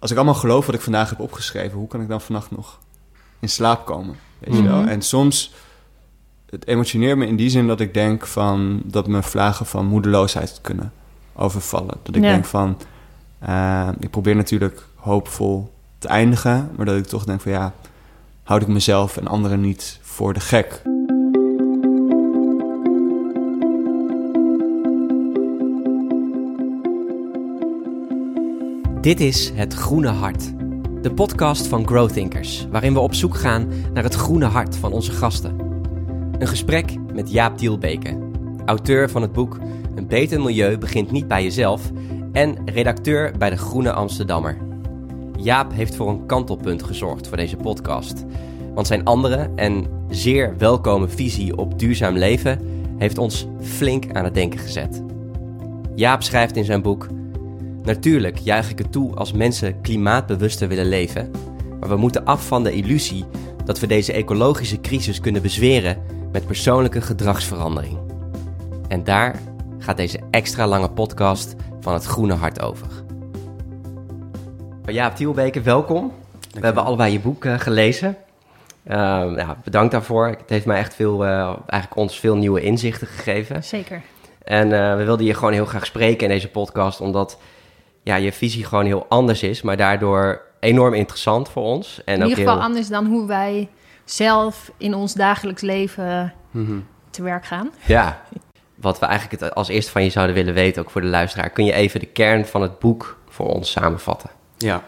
als ik allemaal geloof wat ik vandaag heb opgeschreven, hoe kan ik dan vannacht nog in slaap komen? Weet je wel? Mhm. En soms, het emotioneert me in die zin dat ik denk van dat me vlagen van moedeloosheid kunnen overvallen. Dat ik Ja. denk van, eh, ik probeer natuurlijk hoopvol te eindigen, maar dat ik toch denk van ja, houd ik mezelf en anderen niet voor de gek. Dit is Het Groene Hart, de podcast van Growthinkers, waarin we op zoek gaan naar het groene hart van onze gasten. Een gesprek met Jaap Dielbeke, auteur van het boek Een beter milieu begint niet bij jezelf en redacteur bij de Groene Amsterdammer. Jaap heeft voor een kantelpunt gezorgd voor deze podcast, want zijn andere en zeer welkome visie op duurzaam leven heeft ons flink aan het denken gezet. Jaap schrijft in zijn boek Natuurlijk juich ik het toe als mensen klimaatbewuster willen leven, maar we moeten af van de illusie dat we deze ecologische crisis kunnen bezweren met persoonlijke gedragsverandering. En daar gaat deze extra lange podcast van het Groene Hart over. Jaap Tielbeke, welkom. We hebben allebei je boek eh, gelezen. Uh, ja, bedankt daarvoor. Het heeft mij echt veel, uh, eigenlijk ons veel nieuwe inzichten gegeven. Zeker. En uh, we wilden je gewoon heel graag spreken in deze podcast, omdat ja, je visie gewoon heel anders is, maar daardoor enorm interessant voor ons. En in ieder geval heel... anders dan hoe wij zelf in ons dagelijks leven Mhm. te werk gaan. Ja, wat we eigenlijk het als eerste van je zouden willen weten, ook voor de luisteraar. Kun je even de kern van het boek voor ons samenvatten? Ja,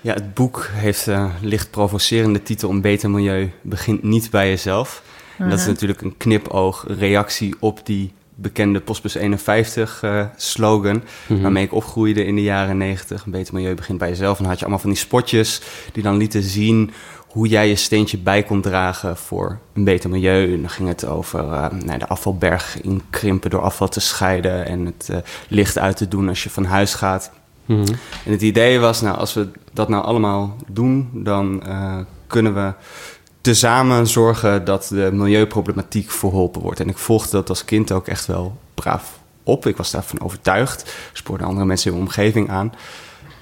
ja het boek heeft een licht provocerende titel Een beter milieu begint niet bij jezelf. En dat is Mhm. natuurlijk een knipoog, een reactie op die bekende Postbus 51 eh, slogan, Mhm. waarmee ik opgroeide in de jaren 90. Een beter milieu begint bij jezelf. En dan had je allemaal van die spotjes die dan lieten zien hoe jij je steentje bij kon dragen voor een beter milieu. En dan ging het over nou, de afvalberg inkrimpen door afval te scheiden en het eh, licht uit te doen als je van huis gaat. Mhm. En het idee was, nou, als we dat nou allemaal doen, dan kunnen we tezamen zorgen dat de milieuproblematiek verholpen wordt. En ik volgde dat als kind ook echt wel braaf op. Ik was daarvan overtuigd. Spoorde andere mensen in mijn omgeving aan.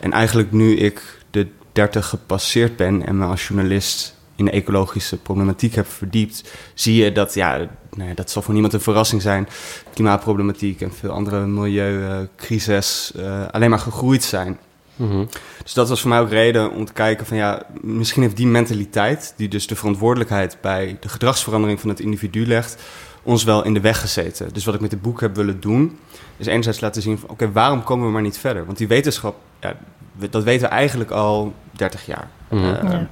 En eigenlijk nu ik de 30 gepasseerd ben en me als journalist in de ecologische problematiek heb verdiept, zie je dat, ja, nou dat zal voor niemand een verrassing zijn. Klimaatproblematiek en veel andere milieucrises uh, alleen maar gegroeid zijn. Mhm. Dus dat was voor mij ook reden om te kijken van ja, misschien heeft die mentaliteit, die dus de verantwoordelijkheid bij de gedragsverandering van het individu legt, ons wel in de weg gezeten. Dus wat ik met dit boek heb willen doen, is enerzijds laten zien van oké, waarom komen we maar niet verder? Want die wetenschap, ja, dat weten we eigenlijk al 30 jaar. Mhm. Uh, Ja.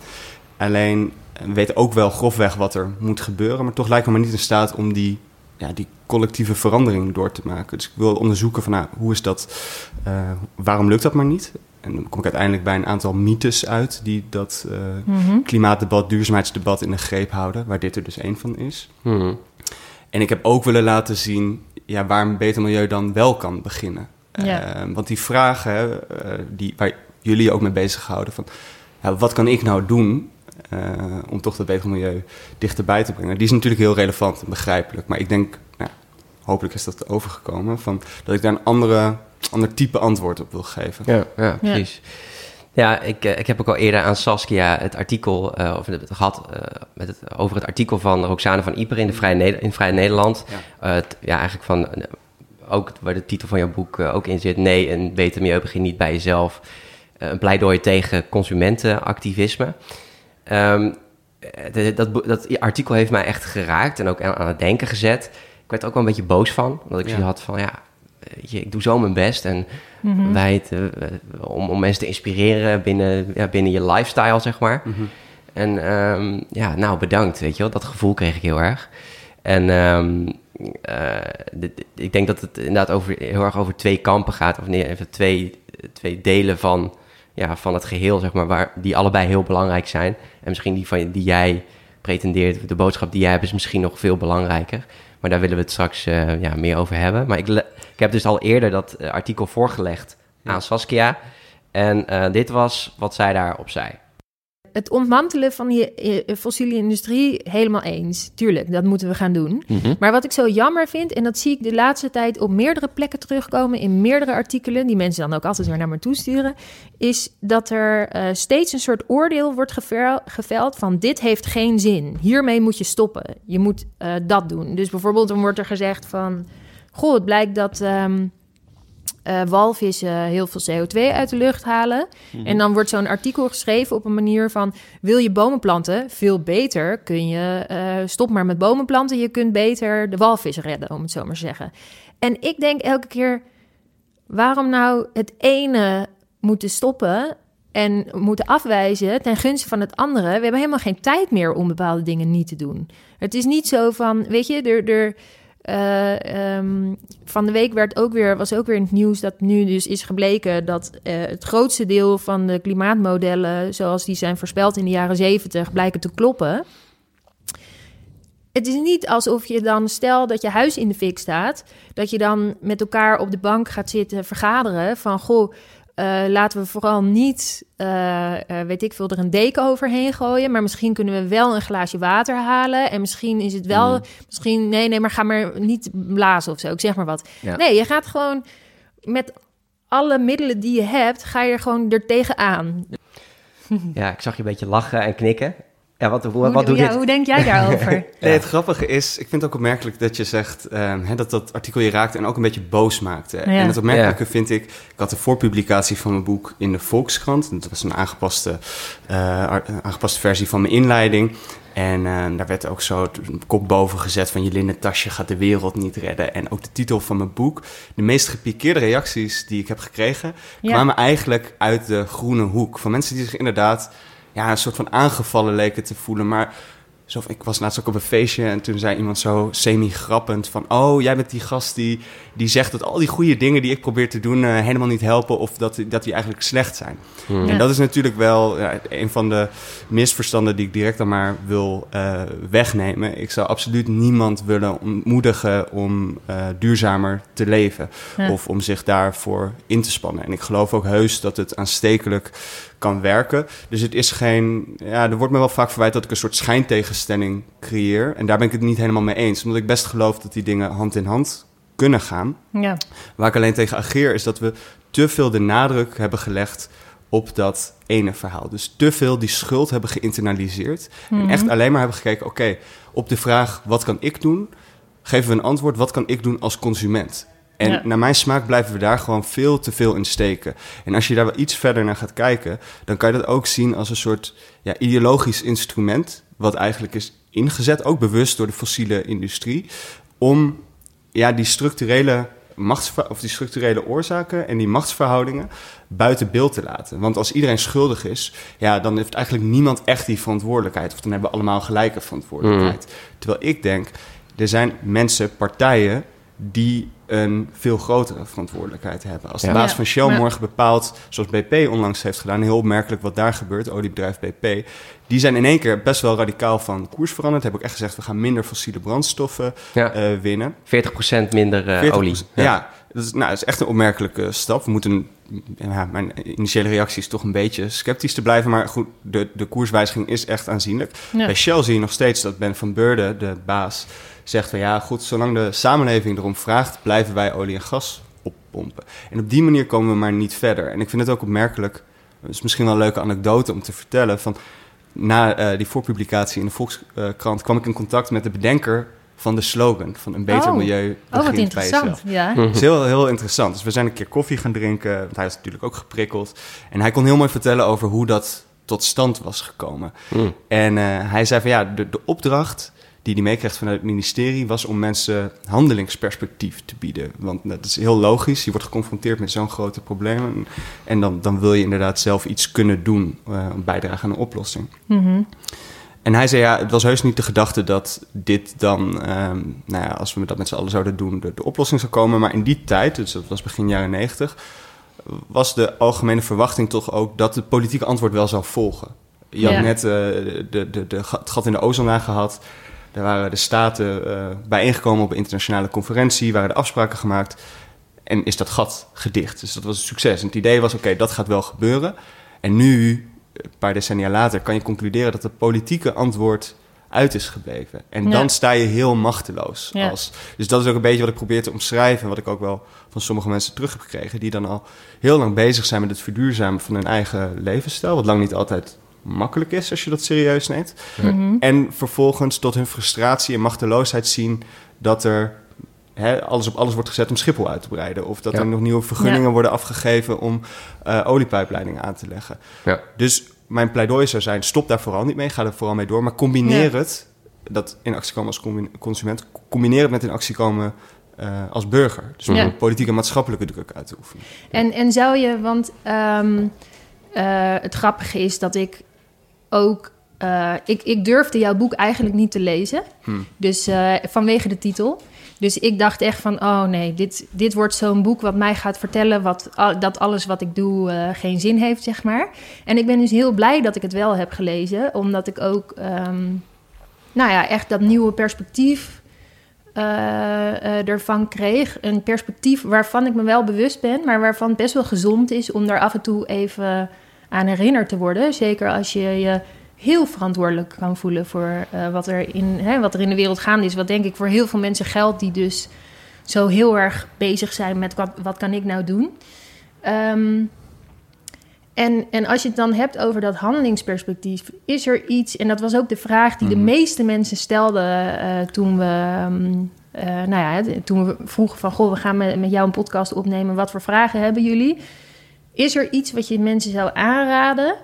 Alleen, we weten ook wel grofweg wat er moet gebeuren, maar toch lijken we maar niet in staat om die, ja, die collectieve verandering door te maken. Dus ik wil onderzoeken van nou, hoe is dat, uh, waarom lukt dat maar niet? En dan kom ik uiteindelijk bij een aantal mythes uit die dat uh, Mhm. klimaatdebat, duurzaamheidsdebat in de greep houden, waar dit er dus één van is. Mhm. En ik heb ook willen laten zien ja, waar een beter milieu dan wel kan beginnen. Ja. Uh, want die vragen hè, uh, die, waar jullie je ook mee bezighouden, van ja, wat kan ik nou doen uh, om toch dat beter milieu dichterbij te brengen? Die is natuurlijk heel relevant en begrijpelijk. Maar ik denk, nou, hopelijk is dat overgekomen, van, dat ik daar een andere, ander type antwoord op wil geven. Ja, ja precies. Ja, ik, ik heb ook al eerder aan Saskia het artikel uh, of het gehad uh, met het, over het artikel van Roxane van Ieper in, de Vrije, Neder in Vrije Nederland. Ja. Uh, het, ja, eigenlijk van ook waar de titel van jouw boek ook in zit. Nee, een beter milieu begint niet bij jezelf. een pleidooi tegen consumentenactivisme. Um, dat, dat, artikel heeft mij echt geraakt en ook aan, aan, het denken gezet. Ik werd er ook wel een beetje boos van, omdat ik ja. had van ja, je, ik doe zo mijn best en mm -hmm. wijd, uh, om, om mensen te inspireren binnen, ja, binnen je lifestyle, zeg maar. Mhm. Mm -hmm. En um, ja, nou bedankt, weet je wel. Dat gevoel kreeg ik heel erg. En um, uh, dit, ik denk dat het inderdaad over, heel erg over twee kampen gaat, of nee, even twee, twee delen van, ja, van het geheel, zeg maar, waar, die allebei heel belangrijk zijn. En misschien die, van, die jij pretendeert, de boodschap die jij hebt, is misschien nog veel belangrijker. Maar daar willen we het straks uh, ja, meer over hebben. Maar ik, ik heb dus al eerder dat uh, artikel voorgelegd ja. aan Saskia. En uh, dit was wat zij daarop zei. Het ontmantelen van die eh, fossiele industrie, helemaal eens. Tuurlijk, dat moeten we gaan doen. Mhm. Maar wat ik zo jammer vind, en dat zie ik de laatste tijd op meerdere plekken terugkomen, in meerdere artikelen, die mensen dan ook altijd weer naar me toesturen, is dat er eh, steeds een soort oordeel wordt gevel- geveld van dit heeft geen zin. Hiermee moet je stoppen. Je moet eh, dat doen. Dus bijvoorbeeld dan wordt er gezegd van, goh, het blijkt dat ehm, eh, walvissen heel veel CO2 uit de lucht halen. En dan wordt zo'n artikel geschreven op een manier van... wil je bomen planten? Veel beter kun je... eh, stop maar met bomen planten. Je kunt beter de walvissen redden, om het zo maar te zeggen. En ik denk elke keer... waarom nou het ene moeten stoppen... en moeten afwijzen ten gunste van het andere? We hebben helemaal geen tijd meer om bepaalde dingen niet te doen. Het is niet zo van, weet je, er... er eh, ehm, van de week werd ook weer, was ook weer in het nieuws dat nu dus is gebleken dat eh, het grootste deel van de klimaatmodellen, zoals die zijn voorspeld in de jaren zeventig, blijken te kloppen. Het is niet alsof je dan, stel dat je huis in de fik staat, dat je dan met elkaar op de bank gaat zitten vergaderen van goh. Eh, laten we vooral niet, eh, eh, weet ik veel, er een deken overheen gooien. Maar misschien kunnen we wel een glaasje water halen. En misschien is het wel, Mm. misschien, nee, nee, maar ga maar niet blazen of zo. Ik zeg maar wat. Ja. Nee, je gaat gewoon met alle middelen die je hebt, ga je er gewoon er tegenaan. Ja, ik zag je een beetje lachen en knikken. Ja, wat, hoe, Hoe, wat doet ja, dit? hoe denk jij daarover? Nee, het grappige is, ik vind het ook opmerkelijk dat je zegt ehm, hè, dat dat artikel je raakt en ook een beetje boos maakte. En het opmerkelijke vind ik, ik had de voorpublicatie van mijn boek in de Volkskrant. Dat was een aangepaste, eh, aangepaste versie van mijn inleiding. En eh, daar werd ook zo een kop boven gezet van je linnen tasje gaat de wereld niet redden. En ook de titel van mijn boek. De meest gepikeerde reacties die ik heb gekregen, Ja. kwamen eigenlijk uit de groene hoek. Van mensen die zich inderdaad ja, een soort van aangevallen leken te voelen. Maar zo, ik was laatst ook op een feestje en toen zei iemand zo semi-grappend van... Oh, jij bent die gast die, die zegt dat al die goede dingen die ik probeer te doen... eh, helemaal niet helpen of dat, dat die eigenlijk slecht zijn. Hmm. Ja. En dat is natuurlijk wel ja, een van de misverstanden die ik direct dan maar wil eh, wegnemen. Ik zou absoluut niemand willen ontmoedigen om eh, duurzamer te leven. Ja. Of om zich daarvoor in te spannen. En ik geloof ook heus dat het aanstekelijk kan werken. Dus het is geen... Ja, er wordt me wel vaak verwijt dat ik een soort schijntegenstelling creëer. En daar ben ik het niet helemaal mee eens. Omdat ik best geloof dat die dingen hand in hand kunnen gaan. Ja. Waar ik alleen tegen ageer is dat we te veel de nadruk hebben gelegd op dat ene verhaal. Dus te veel die schuld hebben geïnternaliseerd. En echt alleen maar hebben gekeken, oké, op de vraag wat kan ik doen, geven we een antwoord, wat kan ik doen als consument? En Ja. naar mijn smaak blijven we daar gewoon veel te veel in steken. En als je daar wel iets verder naar gaat kijken, dan kan je dat ook zien als een soort ja, ideologisch instrument, wat eigenlijk is ingezet, ook bewust door de fossiele industrie, om ja, die structurele of die structurele oorzaken en die machtsverhoudingen buiten beeld te laten. Want als iedereen schuldig is, ja, dan heeft eigenlijk niemand echt die verantwoordelijkheid. Of dan hebben we allemaal gelijke verantwoordelijkheid. Terwijl ik denk, er zijn mensen, partijen die een veel grotere verantwoordelijkheid hebben. Als de Ja. baas van Shell morgen bepaalt, zoals BP onlangs heeft gedaan, heel opmerkelijk wat daar gebeurt, oliebedrijf BP, die zijn in één keer best wel radicaal van koers veranderd. Heb ik echt gezegd, we gaan minder fossiele brandstoffen Ja, eh, winnen. 40% minder eh, 40%. olie. Ja, dat, is, nou, dat is echt een opmerkelijke stap. We moeten, ja, mijn initiële reactie is toch een beetje sceptisch te blijven. Maar goed, de, de koerswijziging is echt aanzienlijk. Ja. Bij Shell zie je nog steeds dat Ben van Beurden, de baas, zegt van ja, goed, zolang de samenleving erom vraagt, blijven wij olie en gas oppompen. En op die manier komen we maar niet verder. En ik vind het ook opmerkelijk, het is misschien wel een leuke anekdote om te vertellen, van na eh, die voorpublicatie in de Volkskrant kwam ik in contact met de bedenker van de slogan van een beter Oh. milieu Oh, wat begint bij jezelf. interessant. Ja. Hm. Het is heel, heel interessant. Dus we zijn een keer koffie gaan drinken. Want hij is natuurlijk ook geprikkeld. En hij kon heel mooi vertellen over hoe dat tot stand was gekomen. Mm. En eh, hij zei van ja, de, de opdracht die hij meekreeg vanuit het ministerie... was om mensen handelingsperspectief te bieden. Want dat is heel logisch. Je wordt geconfronteerd met zo'n grote problemen. En dan, dan wil je inderdaad zelf iets kunnen doen... eh, om bijdragen aan een oplossing. Mhm. En hij zei, ja, het was heus niet de gedachte dat dit dan, ehm, nou ja, als we dat met z'n allen zouden doen, de, de oplossing zou komen. Maar in die tijd, dus dat was begin jaren negentig, was de algemene verwachting toch ook dat het politieke antwoord wel zou volgen. Je had Ja. net eh, de, de, het gat in de ozonlaag gehad. Daar waren de staten eh, bijeengekomen op een internationale conferentie, waren de afspraken gemaakt. En is dat gat gedicht. Dus dat was een succes. En het idee was, oké, dat gaat wel gebeuren. En nu een paar decennia later, kan je concluderen dat het politieke antwoord uit is gebleven. En dan sta je heel machteloos. Als, dus dat is ook een beetje wat ik probeer te omschrijven, wat ik ook wel van sommige mensen terug heb gekregen, die dan al heel lang bezig zijn met het verduurzamen van hun eigen levensstijl, wat lang niet altijd makkelijk is als je dat serieus neemt. Mhm. En vervolgens tot hun frustratie en machteloosheid zien dat er alles op alles wordt gezet om Schiphol uit te breiden. Of dat er nog nieuwe vergunningen worden afgegeven om uh, oliepijpleidingen aan te leggen. Ja. Dus mijn pleidooi zou zijn, stop daar vooral niet mee. Ga er vooral mee door. Maar combineer het, dat in actie komen als consument... combineer het met in actie komen uh, als burger. Dus om politieke en maatschappelijke druk uit te oefenen. En, en zou je, want um, uh, het grappige is dat ik ook... Uh, ik, ik durfde jouw boek eigenlijk niet te lezen. Hmm. Dus vanwege de titel. Dus ik dacht echt van, oh nee, dit, dit wordt zo'n boek wat mij gaat vertellen wat, dat alles wat ik doe uh, geen zin heeft, zeg maar. En ik ben dus heel blij dat ik het wel heb gelezen, omdat ik ook, um, nou ja, echt dat nieuwe perspectief uh, uh, ervan kreeg. Een perspectief waarvan ik me wel bewust ben, maar waarvan het best wel gezond is om daar af en toe even aan herinnerd te worden. Zeker als je je heel verantwoordelijk kan voelen voor uh, wat, er in, hè, wat er in de wereld gaande is. Wat denk ik voor heel veel mensen geldt die dus zo heel erg bezig zijn met wat, wat kan ik nou doen. Um, en, en als je het dan hebt over dat handelingsperspectief, is er iets, en dat was ook de vraag die de mhm. meeste mensen stelden uh, toen we. Um, uh, nou ja, toen we vroegen van, goh, we gaan met, met jou een podcast opnemen. Wat voor vragen hebben jullie? Is er iets wat je mensen zou aanraden?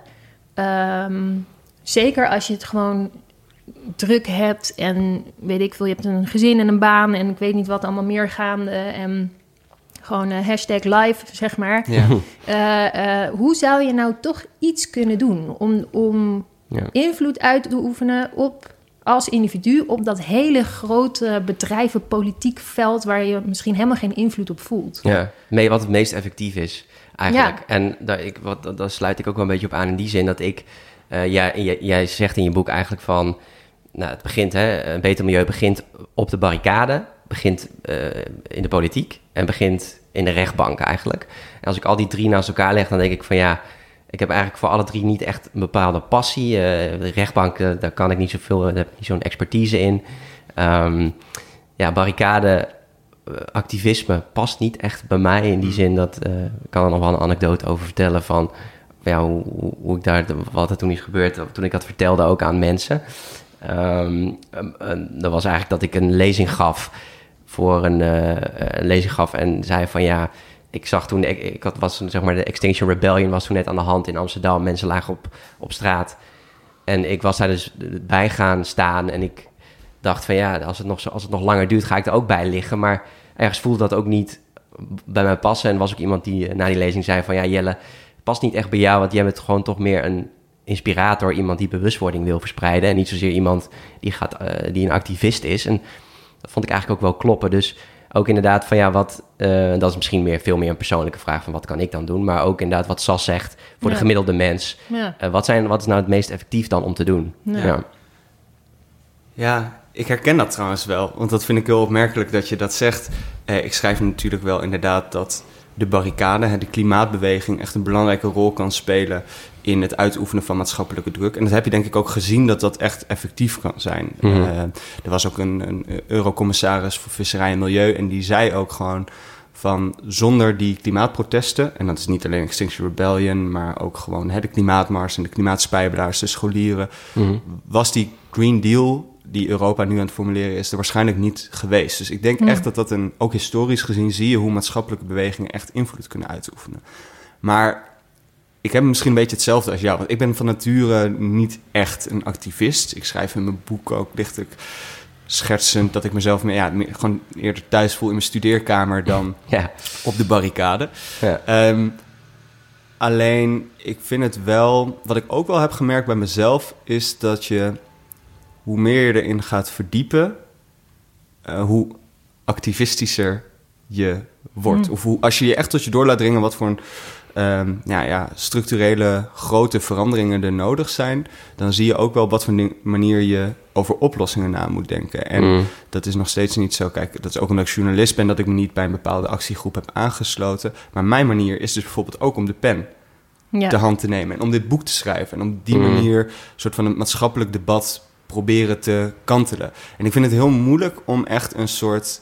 Um, Zeker als je het gewoon druk hebt en weet ik veel, je hebt een gezin en een baan en ik weet niet wat allemaal meer gaande. En gewoon uh, hashtag live, zeg maar. Ja. Uh, uh, hoe zou je nou toch iets kunnen doen om, om ja. invloed uit te oefenen op als individu op dat hele grote bedrijven politiek veld waar je misschien helemaal geen invloed op voelt. Ja, mee wat het meest effectief is eigenlijk. Ja. En daar, ik, wat, daar sluit ik ook wel een beetje op aan in die zin dat ik uh, jij, jij, zegt in je boek eigenlijk van, nou, het begint, hè, een beter milieu begint op de barricade, begint uh, in de politiek en begint in de rechtbank eigenlijk. En als ik al die drie naast elkaar leg, dan denk ik van ja, ik heb eigenlijk voor alle drie niet echt een bepaalde passie. Uh, de rechtbank, daar kan ik niet zoveel, daar heb ik niet zo'n expertise in. Um, ja, barricade activisme past niet echt bij mij in die zin dat uh, ik kan er nog wel een anekdote over vertellen van ja, hoe, hoe, ik daar, wat er toen is gebeurd, toen ik dat vertelde ook aan mensen. Um, dat was eigenlijk dat ik een lezing gaf voor een, uh, een lezing gaf en zei van ja, ik zag toen, ik, ik had, was zeg maar de Extinction Rebellion was toen net aan de hand in Amsterdam. Mensen lagen op, op straat. En ik was daar dus bij gaan staan en ik dacht van ja, als het nog, als het nog langer duurt, ga ik er ook bij liggen. Maar ergens voelde dat ook niet bij mij passen. En was ook iemand die na die lezing zei van ja, Jelle, past niet echt bij jou, want jij bent gewoon toch meer een inspirator, iemand die bewustwording wil verspreiden en niet zozeer iemand die, gaat, uh, die een activist is. En dat vond ik eigenlijk ook wel kloppen. Dus ook inderdaad van ja, wat, uh, dat is misschien meer, veel meer een persoonlijke vraag van wat kan ik dan doen, maar ook inderdaad wat Sas zegt voor de gemiddelde mens. Ja. Uh, wat, zijn, wat is nou het meest effectief dan om te doen? Ja. ja. Ik herken dat trouwens wel, want dat vind ik heel opmerkelijk dat je dat zegt. ik schrijf natuurlijk wel inderdaad dat de barricade, de klimaatbeweging, echt een belangrijke rol kan spelen in het uitoefenen van maatschappelijke druk. En dat heb je denk ik ook gezien dat dat echt effectief kan zijn. Mhm. Eh, er was ook een, een eurocommissaris voor visserij en milieu en die zei ook gewoon van zonder die klimaatprotesten, en dat is niet alleen Extinction Rebellion, maar ook gewoon hè, de klimaatmars en de klimaatspijbelaars, de scholieren, mhm. was die Green Deal die Europa nu aan het formuleren is, er waarschijnlijk niet geweest. Dus ik denk echt dat dat een, ook historisch gezien zie je hoe maatschappelijke bewegingen echt invloed kunnen uitoefenen. Maar ik heb misschien een beetje hetzelfde als jou, want ik ben van nature niet echt een activist. Ik schrijf in mijn boek ook lichtelijk schertsend dat ik mezelf meer, ja, gewoon eerder thuis voel in mijn studeerkamer dan ja. op de barricade. Ja. Ehm, alleen, ik vind het wel, wat ik ook wel heb gemerkt bij mezelf, is dat je hoe meer je erin gaat verdiepen, uh, hoe activistischer je wordt. Mm. Of hoe, als je je echt tot je door laat dringen wat voor een um, ja, ja, structurele grote veranderingen er nodig zijn, dan zie je ook wel wat voor manier je over oplossingen na moet denken. En mm. dat is nog steeds niet zo. Kijk, dat is ook omdat ik journalist ben, dat ik me niet bij een bepaalde actiegroep heb aangesloten. Maar mijn manier is dus bijvoorbeeld ook om de pen Ja. de hand te nemen en om dit boek te schrijven. En om op die Mm. manier een soort van een maatschappelijk debat proberen te kantelen. En ik vind het heel moeilijk om echt een soort...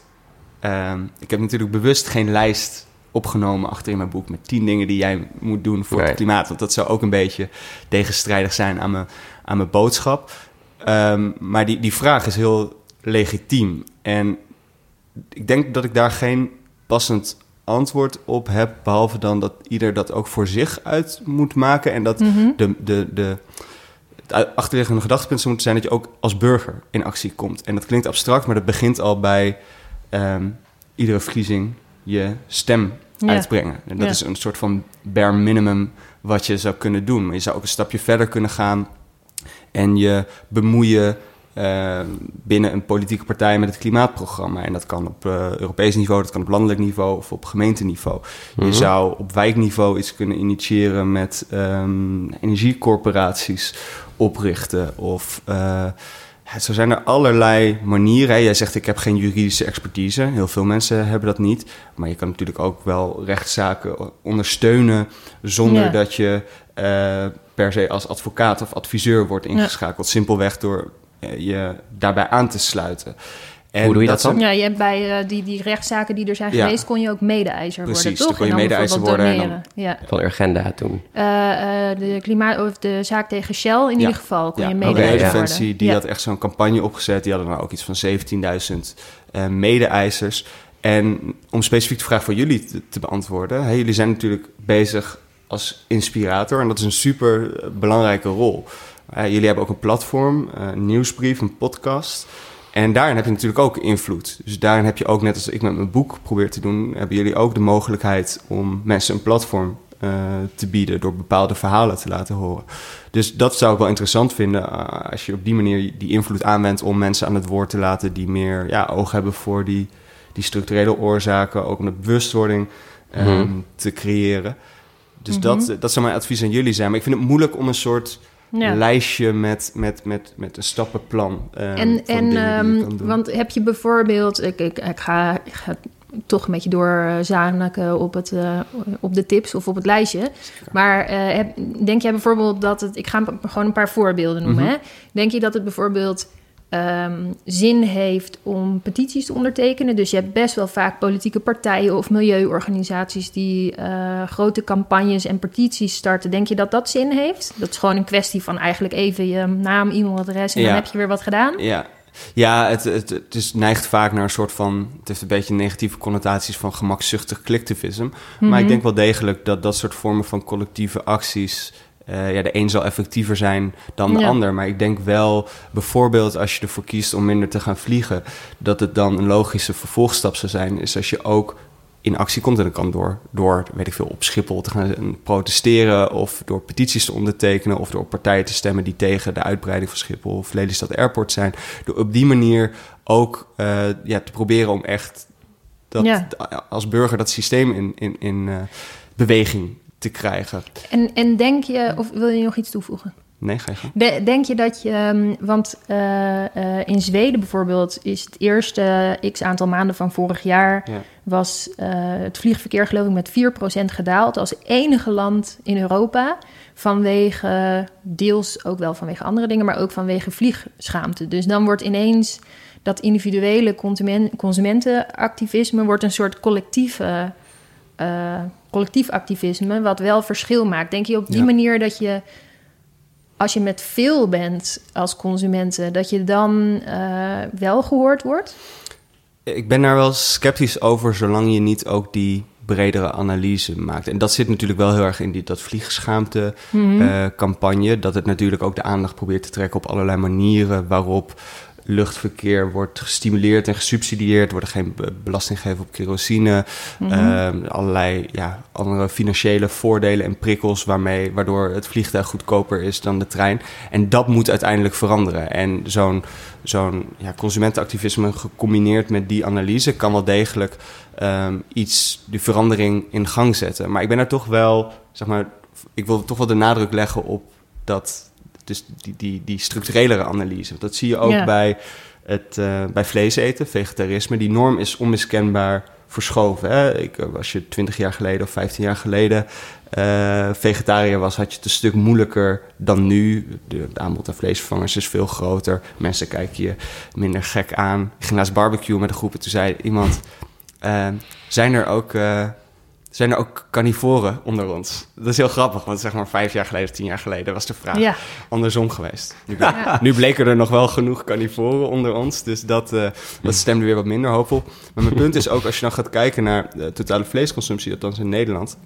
ehm, ik heb natuurlijk bewust geen lijst opgenomen achter in mijn boek... met tien dingen die jij moet doen voor Nee. het klimaat. Want dat zou ook een beetje tegenstrijdig zijn aan mijn, aan mijn boodschap. Ehm, maar die, die vraag is heel legitiem. En ik denk dat ik daar geen passend antwoord op heb... behalve dan dat ieder dat ook voor zich uit moet maken... en dat Mhm. de, de, de, het achterliggende gedachtepunt zou moeten zijn dat je ook als burger in actie komt. En dat klinkt abstract, maar dat begint al bij ehm, iedere verkiezing je stem Ja. uitbrengen. En dat Ja. is een soort van bare minimum wat je zou kunnen doen. Maar je zou ook een stapje verder kunnen gaan en je bemoeien eh, binnen een politieke partij met het klimaatprogramma. En dat kan op eh, Europees niveau, dat kan op landelijk niveau of op gemeenteniveau. Mhm. Je zou op wijkniveau iets kunnen initiëren met ehm, energiecorporaties oprichten. Of eh, ja, zo zijn er allerlei manieren. Jij zegt ik heb geen juridische expertise. Heel veel mensen hebben dat niet. Maar je kan natuurlijk ook wel rechtszaken ondersteunen zonder Ja. dat je eh, per se als advocaat of adviseur wordt ingeschakeld. Simpelweg door eh, je daarbij aan te sluiten. En Hoe doe je dat zijn- Ja, je hebt bij eh, die, die rechtszaken die er zijn Ja. geweest, kon je ook mede-eiser worden, Precies, toch? dan kon je dan mede-eiser worden en. Ja. Van Urgenda toen. Eh, eh, de, klimaat, of de zaak tegen Shell in Ja. ieder geval kon Ja, je mede-eiser worden. Die ja. had echt zo'n campagne opgezet. Die hadden dan ook iets van 17.000 eh mede-eisers. En om specifiek de vraag voor jullie te, te beantwoorden. Jullie zijn natuurlijk bezig als inspirator. En dat is een super belangrijke rol. Jullie hebben ook een platform, eh, een nieuwsbrief, een podcast. En daarin heb je natuurlijk ook invloed. Dus daarin heb je ook, net als ik met mijn boek probeer te doen... hebben jullie ook de mogelijkheid om mensen een platform eh, te bieden... door bepaalde verhalen te laten horen. Dus dat zou ik wel interessant vinden eh, als je op die manier die invloed aanwendt om mensen aan het woord te laten die meer ja, oog hebben voor die, die structurele oorzaken, ook om de bewustwording ehm, Mhm. te creëren. Dus Mhm. dat, dat zou mijn advies aan jullie zijn. Maar ik vind het moeilijk om een soort Ja. lijstje met, met, met, met een stappenplan. ehm, En, en doen. want heb je bijvoorbeeld, ik, ik, ik, ga, ik ga toch een beetje doorzaniken op, het, eh, op de tips of op het lijstje. Maar eh, heb, denk jij bijvoorbeeld dat het, ik ga een gewoon een paar voorbeelden noemen. Mhm. hè? Denk je dat het bijvoorbeeld ehm, zin heeft om petities te ondertekenen? Dus je hebt best wel vaak politieke partijen of milieuorganisaties die eh, grote campagnes en petities starten. Denk je dat dat zin heeft? Dat is gewoon een kwestie van eigenlijk even je naam, e-mailadres en Ja. dan heb je weer wat gedaan. Ja, ja het, het, het is, neigt vaak naar een soort van... Het heeft een beetje negatieve connotaties van gemakzuchtig collectivisme. Maar Mhm. ik denk wel degelijk dat dat soort vormen van collectieve acties... eh, ja, de een zal effectiever zijn dan de Ja. ander. Maar ik denk wel, bijvoorbeeld als je ervoor kiest om minder te gaan vliegen... dat het dan een logische vervolgstap zou zijn... is als je ook in actie komt. En dat kan door, door, weet ik veel, op Schiphol te gaan protesteren... of door petities te ondertekenen... of door partijen te stemmen die tegen de uitbreiding van Schiphol... of Lelystad Airport zijn. Door op die manier ook eh, ja, te proberen om echt... Dat, Ja. als burger dat systeem in, in, in eh, beweging te krijgen. En, en denk je, of wil je nog iets toevoegen? Nee, ga je gang. Denk je dat je, ehm, want eh, eh, in Zweden bijvoorbeeld is het eerste x aantal maanden van vorig jaar Ja. was eh, het vliegverkeer geloof ik met 4% gedaald als enige land in Europa vanwege deels ook wel vanwege andere dingen, maar ook vanwege vliegschaamte. Dus dan wordt ineens dat individuele consumen- consumentenactivisme wordt een soort collectieve collectief activisme, wat wel verschil maakt. Denk je op die Ja. manier dat je, als je met veel bent als consumenten, dat je dan eh, wel gehoord wordt? Ik ben daar wel sceptisch over, zolang je niet ook die bredere analyse maakt. En dat zit natuurlijk wel heel erg in die, dat vliegschaamte-campagne. dat het natuurlijk ook de aandacht probeert te trekken op allerlei manieren waarop luchtverkeer wordt gestimuleerd en gesubsidieerd. Er wordt geen be- belasting gegeven op kerosine. Ehm, allerlei ja, andere financiële voordelen en prikkels... Waarmee, waardoor het vliegtuig goedkoper is dan de trein. En dat moet uiteindelijk veranderen. En zo'n zo'n ja, consumentenactivisme gecombineerd met die analyse... kan wel degelijk ehm, iets, die verandering in gang zetten. Maar ik ben er toch wel, zeg maar... ik wil toch wel de nadruk leggen op dat... Dus die, die, die structurelere analyse. Dat zie je ook Ja. bij, het, eh, bij vlees eten, vegetarisme. Die norm is onmiskenbaar verschoven. Hè? Ik, als je 20 jaar geleden of 15 jaar geleden eh, vegetariër was, had je het een stuk moeilijker dan nu. De, het aanbod aan vleesvervangers is veel groter. Mensen kijken je minder gek aan. Ik ging naast barbecue met een groep en toen zei iemand... eh, zijn er ook... zijn er ook carnivoren onder ons? Dat is heel grappig, want zeg maar vijf jaar geleden, tien jaar geleden was de vraag Ja. andersom geweest. Nu, ble- Ja. nu bleken er nog wel genoeg carnivoren onder ons, dus dat, eh, dat stemde weer wat minder hoopvol. Maar mijn punt is ook, als je dan gaat kijken naar de totale vleesconsumptie, althans in Nederland,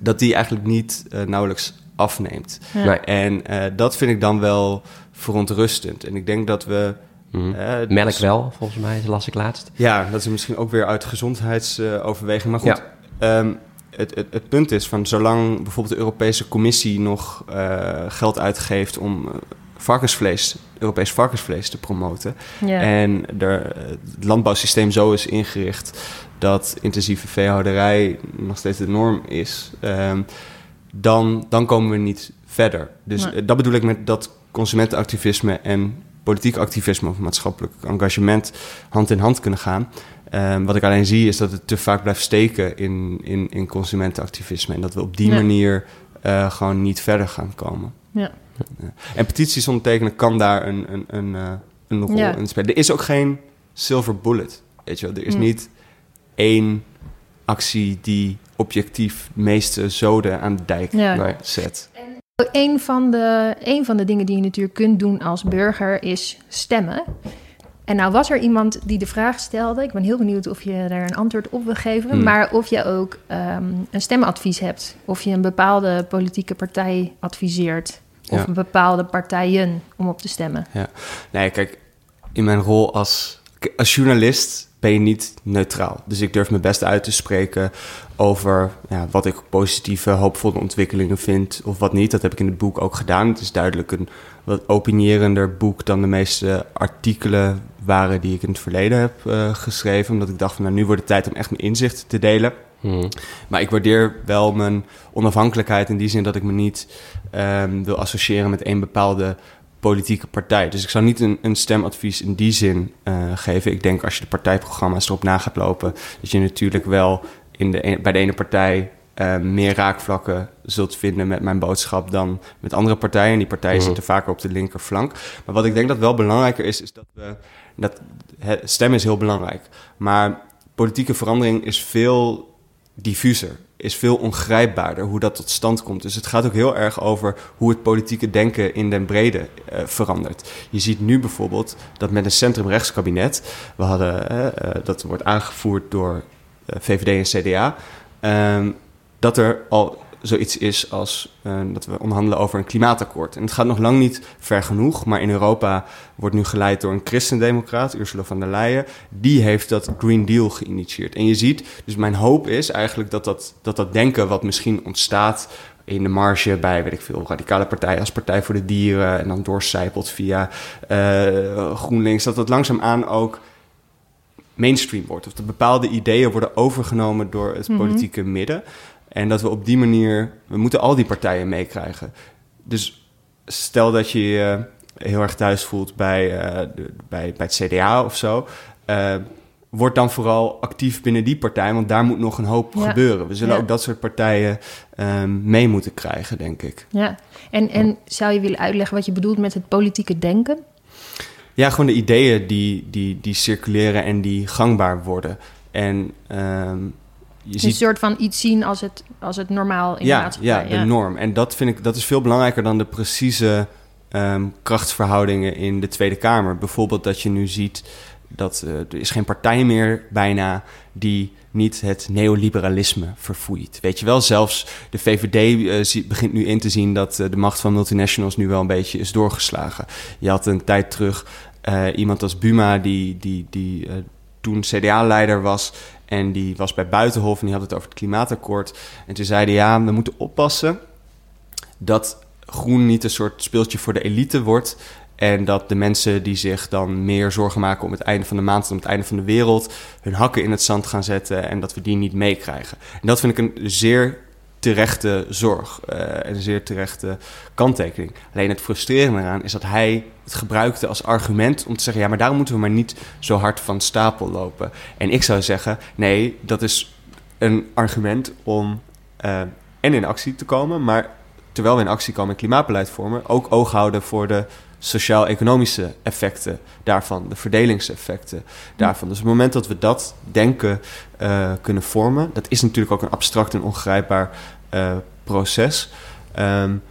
dat die eigenlijk niet eh, nauwelijks afneemt. Ja. Nee. En eh, dat vind ik dan wel verontrustend. En ik denk dat we... Eh, Melk wel, volgens mij, las ik laatst. ja, dat is misschien ook weer uit gezondheidsoverweging. Maar goed, ehm, het, het, het punt is van zolang bijvoorbeeld de Europese Commissie nog eh, geld uitgeeft om eh, varkensvlees, Europees varkensvlees te promoten. Ja. En er, het landbouwsysteem zo is ingericht dat intensieve veehouderij nog steeds de norm is, ehm, dan, dan komen we niet verder. Dus Nee. eh, dat bedoel ik met dat consumentenactivisme en politiek activisme of maatschappelijk engagement hand in hand kunnen gaan. Ehm, wat ik alleen zie is dat het te vaak blijft steken in, in, in consumentenactivisme. En dat we op die Ja. manier eh, gewoon niet verder gaan komen. Ja. Ja. En petities ondertekenen kan daar een, een, een, eh, een rol Ja. in spelen. Er is ook geen silver bullet. Weet je wel? Er is Mm. niet één actie die objectief de meeste zoden aan de dijk zet. Een van, de, een van de dingen die je natuurlijk kunt doen als burger is stemmen. En nou was er iemand die de vraag stelde. Ik ben heel benieuwd of je daar een antwoord op wil geven. Hmm. Maar of je ook ehm, een stemadvies hebt. Of je een bepaalde politieke partij adviseert. Of Ja. een bepaalde partijen om op te stemmen. Nee, kijk, in mijn rol als, als journalist ben je niet neutraal. Dus ik durf me best uit te spreken over ja, wat ik positieve, hoopvolle ontwikkelingen vind of wat niet. Dat heb ik in het boek ook gedaan. Het is duidelijk een wat opinierender boek dan de meeste artikelen waren die ik in het verleden heb eh, geschreven. Omdat ik dacht van nou, nu wordt het tijd om echt mijn inzichten te delen. Mhm. Maar ik waardeer wel mijn onafhankelijkheid in die zin dat ik me niet ehm, wil associëren met één bepaalde politieke partij. Dus ik zou niet een, een stemadvies in die zin eh, geven. Ik denk als je de partijprogramma's erop na gaat lopen, dat je natuurlijk wel in de, een- bij de ene partij eh, meer raakvlakken zult vinden met mijn boodschap dan met andere partijen. En die partijen Mhm. zitten vaker op de linkerflank. Maar wat ik denk dat wel belangrijker is, is dat we. Dat, stemmen is heel belangrijk. Maar politieke verandering is veel diffuser, is veel ongrijpbaarder hoe dat tot stand komt. Dus het gaat ook heel erg over hoe het politieke denken in den brede eh, verandert. Je ziet nu bijvoorbeeld dat met een centrumrechtskabinet, we hadden, eh, eh, dat wordt aangevoerd door VVD en CDA, ehm, dat er al zoiets is als eh, dat we onderhandelen over een klimaatakkoord. En het gaat nog lang niet ver genoeg, maar in Europa wordt nu geleid door een christendemocraat, Ursula von der Leyen. Die heeft dat Green Deal geïnitieerd. En je ziet, dus mijn hoop is eigenlijk dat dat, dat, dat denken wat misschien ontstaat in de marge bij, weet ik veel, radicale partijen als Partij voor de Dieren en dan doorcijpelt via eh, GroenLinks, dat dat langzaamaan ook mainstream wordt. Of dat bepaalde ideeën worden overgenomen door het Mhm. politieke midden. En dat we op die manier, we moeten al die partijen meekrijgen. Dus stel dat je je heel erg thuis voelt bij, eh, de- bij, bij het CDA of zo. eh, word dan vooral actief binnen die partij, want daar moet nog een hoop Ja. gebeuren. We zullen Ja. ook dat soort partijen ehm, mee moeten krijgen, denk ik. Ja. En, en zou je willen uitleggen wat je bedoelt met het politieke denken? Ja, gewoon de ideeën die, die, die circuleren en die gangbaar worden. En ehm, je Een ziet soort van iets zien als het, als het normaal in de ja, maatschappij. ja, de norm. En dat vind ik dat is veel belangrijker dan de precieze ehm, krachtsverhoudingen in de Tweede Kamer. Bijvoorbeeld dat je nu ziet dat eh, er is geen partij meer bijna die niet het neoliberalisme verfoeit. Weet je wel, zelfs de VVD eh, begint nu in te zien dat eh, de macht van multinationals nu wel een beetje is doorgeslagen. Je had een tijd terug iemand als Buma die, die, die toen CDA-leider was en die was bij Buitenhof en die had het over het klimaatakkoord. En toen zeiden ja, we moeten oppassen dat groen niet een soort speeltje voor de elite wordt. En dat de mensen die zich dan meer zorgen maken om het einde van de maand en om het einde van de wereld, hun hakken in het zand gaan zetten en dat we die niet meekrijgen. En dat vind ik een zeer terechte zorg eh, en een zeer terechte kanttekening. Alleen het frustrerende eraan is dat hij het gebruikte als argument om te zeggen: ja, maar daarom moeten we maar niet zo hard van stapel lopen. En ik zou zeggen: nee, dat is een argument om eh, en in actie te komen. Maar terwijl we in actie komen en klimaatbeleid vormen, ook oog houden voor de sociaal-economische effecten daarvan, de verdelingseffecten daarvan. Dus op het moment dat we dat denken uh, kunnen vormen, dat is natuurlijk ook een abstract en ongrijpbaar uh, proces. Um,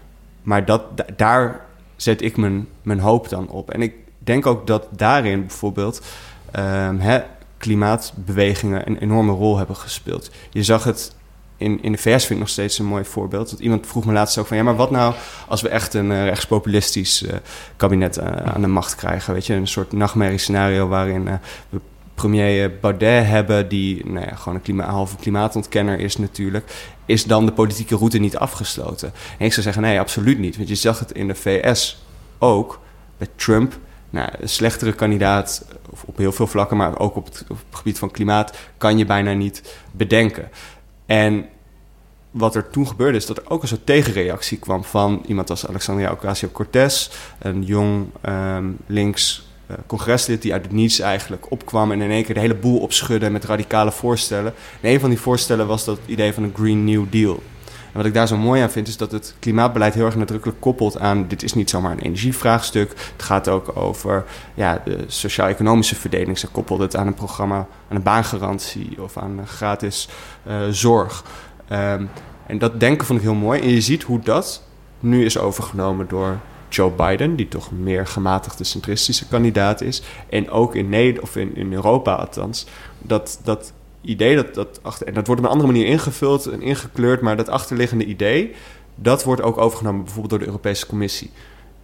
maar dat, daar zet ik mijn, mijn hoop dan op. En ik denk ook dat daarin bijvoorbeeld um, hè, klimaatbewegingen een enorme rol hebben gespeeld. Je zag het in, in de VS vind ik nog steeds een mooi voorbeeld. Dat iemand vroeg me laatst ook van... ja, maar wat nou als we echt een uh, rechtspopulistisch uh, kabinet uh, aan de macht krijgen? Weet je, een soort nachtmerriescenario waarin we premier Baudet hebben... die nou ja, gewoon een halve klimaatontkenner is natuurlijk... is dan de politieke route niet afgesloten? En ik zou zeggen, nee, absoluut niet. Want je zag het in de VS ook, met Trump... Nou, een slechtere kandidaat op heel veel vlakken, maar ook op het gebied van klimaat, kan je bijna niet bedenken. En wat er toen gebeurde is dat er ook een soort tegenreactie kwam van iemand als Alexandria Ocasio-Cortez, een jong um, links uh, congreslid die uit het niets eigenlijk opkwam en in één keer de hele boel opschudde met radicale voorstellen. En een van die voorstellen was dat idee van een Green New Deal. En wat ik daar zo mooi aan vind, is dat het klimaatbeleid heel erg nadrukkelijk koppelt aan... dit is niet zomaar een energievraagstuk. Het gaat ook over ja, de sociaal-economische verdeling. Ze koppelt het aan een programma, aan een baangarantie of aan gratis uh, zorg. Um, en dat denken vond ik heel mooi. En je ziet hoe dat nu is overgenomen door Joe Biden, die toch meer gematigde centristische kandidaat is. En ook in Nederland, of in Europa althans, dat, dat idee dat, dat achter, en dat wordt op een andere manier ingevuld en ingekleurd, maar dat achterliggende idee, dat wordt ook overgenomen bijvoorbeeld door de Europese Commissie.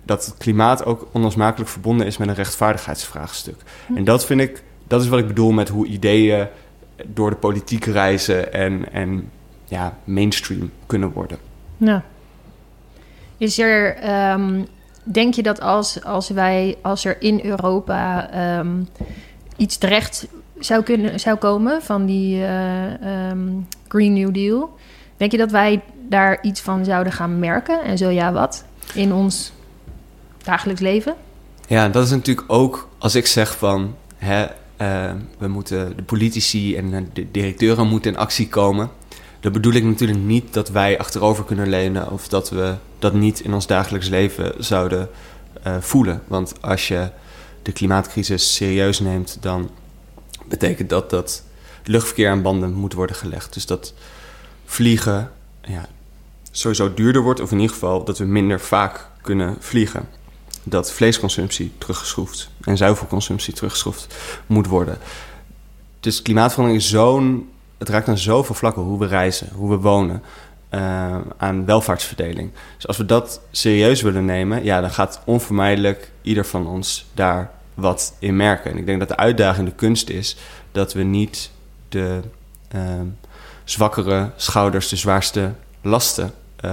Dat het klimaat ook onlosmakelijk verbonden is met een rechtvaardigheidsvraagstuk. En dat vind ik, dat is wat ik bedoel met hoe ideeën door de politiek reizen en, en ja, mainstream kunnen worden. Ja. Is er, um, denk je dat als, als wij, als er in Europa um, iets terecht zou, kunnen, zou komen van die uh, um, Green New Deal. Denk je dat wij daar iets van zouden gaan merken? En zo ja, wat? In ons dagelijks leven? Ja, dat is natuurlijk ook als ik zeg van... Hè, uh, we moeten, de politici en de directeuren moeten in actie komen... dan bedoel ik natuurlijk niet dat wij achterover kunnen lenen... of dat we dat niet in ons dagelijks leven zouden voelen. Want als je de klimaatcrisis serieus neemt... dan betekent dat dat luchtverkeer aan banden moet worden gelegd. Dus dat vliegen ja, sowieso duurder wordt, of in ieder geval dat we minder vaak kunnen vliegen. Dat vleesconsumptie teruggeschroefd en zuivelconsumptie teruggeschroefd moet worden. Dus klimaatverandering is zo'n. Het raakt aan zoveel vlakken hoe we reizen, hoe we wonen. Uh, aan welvaartsverdeling. Dus als we dat serieus willen nemen, ja, dan gaat onvermijdelijk ieder van ons daar wat in merken. En ik denk dat de uitdaging de kunst is dat we niet de uh, zwakkere schouders de zwaarste lasten uh,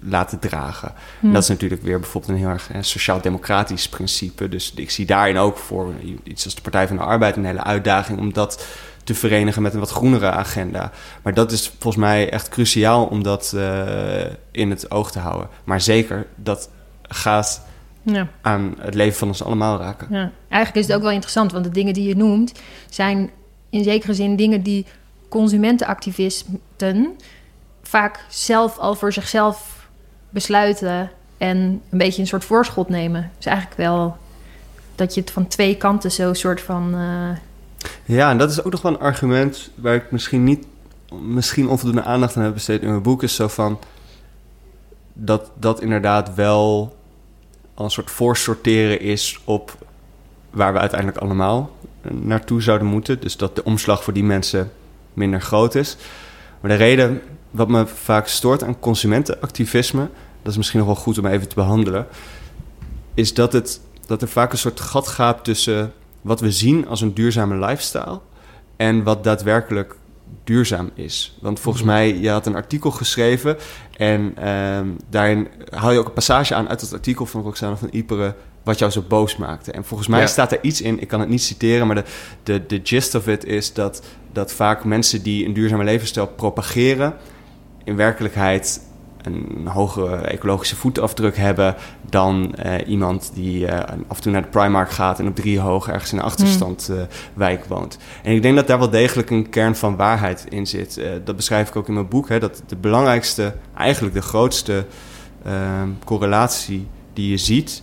laten dragen. Hmm. Dat is natuurlijk weer bijvoorbeeld een heel erg sociaal-democratisch principe. Dus ik zie daarin ook voor iets als de Partij van de Arbeid een hele uitdaging om dat te verenigen met een wat groenere agenda. Maar dat is volgens mij echt cruciaal om dat uh, in het oog te houden. Maar zeker, dat gaat ja. aan het leven van ons allemaal raken. Ja. Eigenlijk is het ook wel interessant, want de dingen die je noemt zijn in zekere zin dingen die consumentenactivisten vaak zelf al voor zichzelf besluiten en een beetje een soort voorschot nemen. Dus eigenlijk wel dat je het van twee kanten zo soort van. Uh... Ja, en dat is ook nog wel een argument waar ik misschien niet, misschien onvoldoende aandacht aan heb besteed in mijn boek, is zo van dat dat inderdaad wel al een soort voorsorteren is op waar we uiteindelijk allemaal naartoe zouden moeten. Dus dat de omslag voor die mensen minder groot is. Maar de reden wat me vaak stoort aan consumentenactivisme, dat is misschien nog wel goed om even te behandelen, is dat, het, dat er vaak een soort gat gaat tussen wat we zien als een duurzame lifestyle en wat daadwerkelijk duurzaam is. Want volgens mhm. mij, je had een artikel geschreven en uh, daarin haal je ook een passage aan uit het artikel van Roxana van Iperen wat jou zo boos maakte. En volgens mij staat er iets in, ik kan het niet citeren, maar de, de, de gist of it is dat, dat vaak mensen die een duurzame levensstijl propageren, in werkelijkheid een hogere ecologische voetafdruk hebben dan eh, iemand die eh, af en toe naar de Primark gaat en op drie hoog ergens in een achterstandwijk woont. En ik denk dat daar wel degelijk een kern van waarheid in zit. dat beschrijf ik ook in mijn boek, hè, dat de belangrijkste, eigenlijk de grootste ehm, correlatie die je ziet,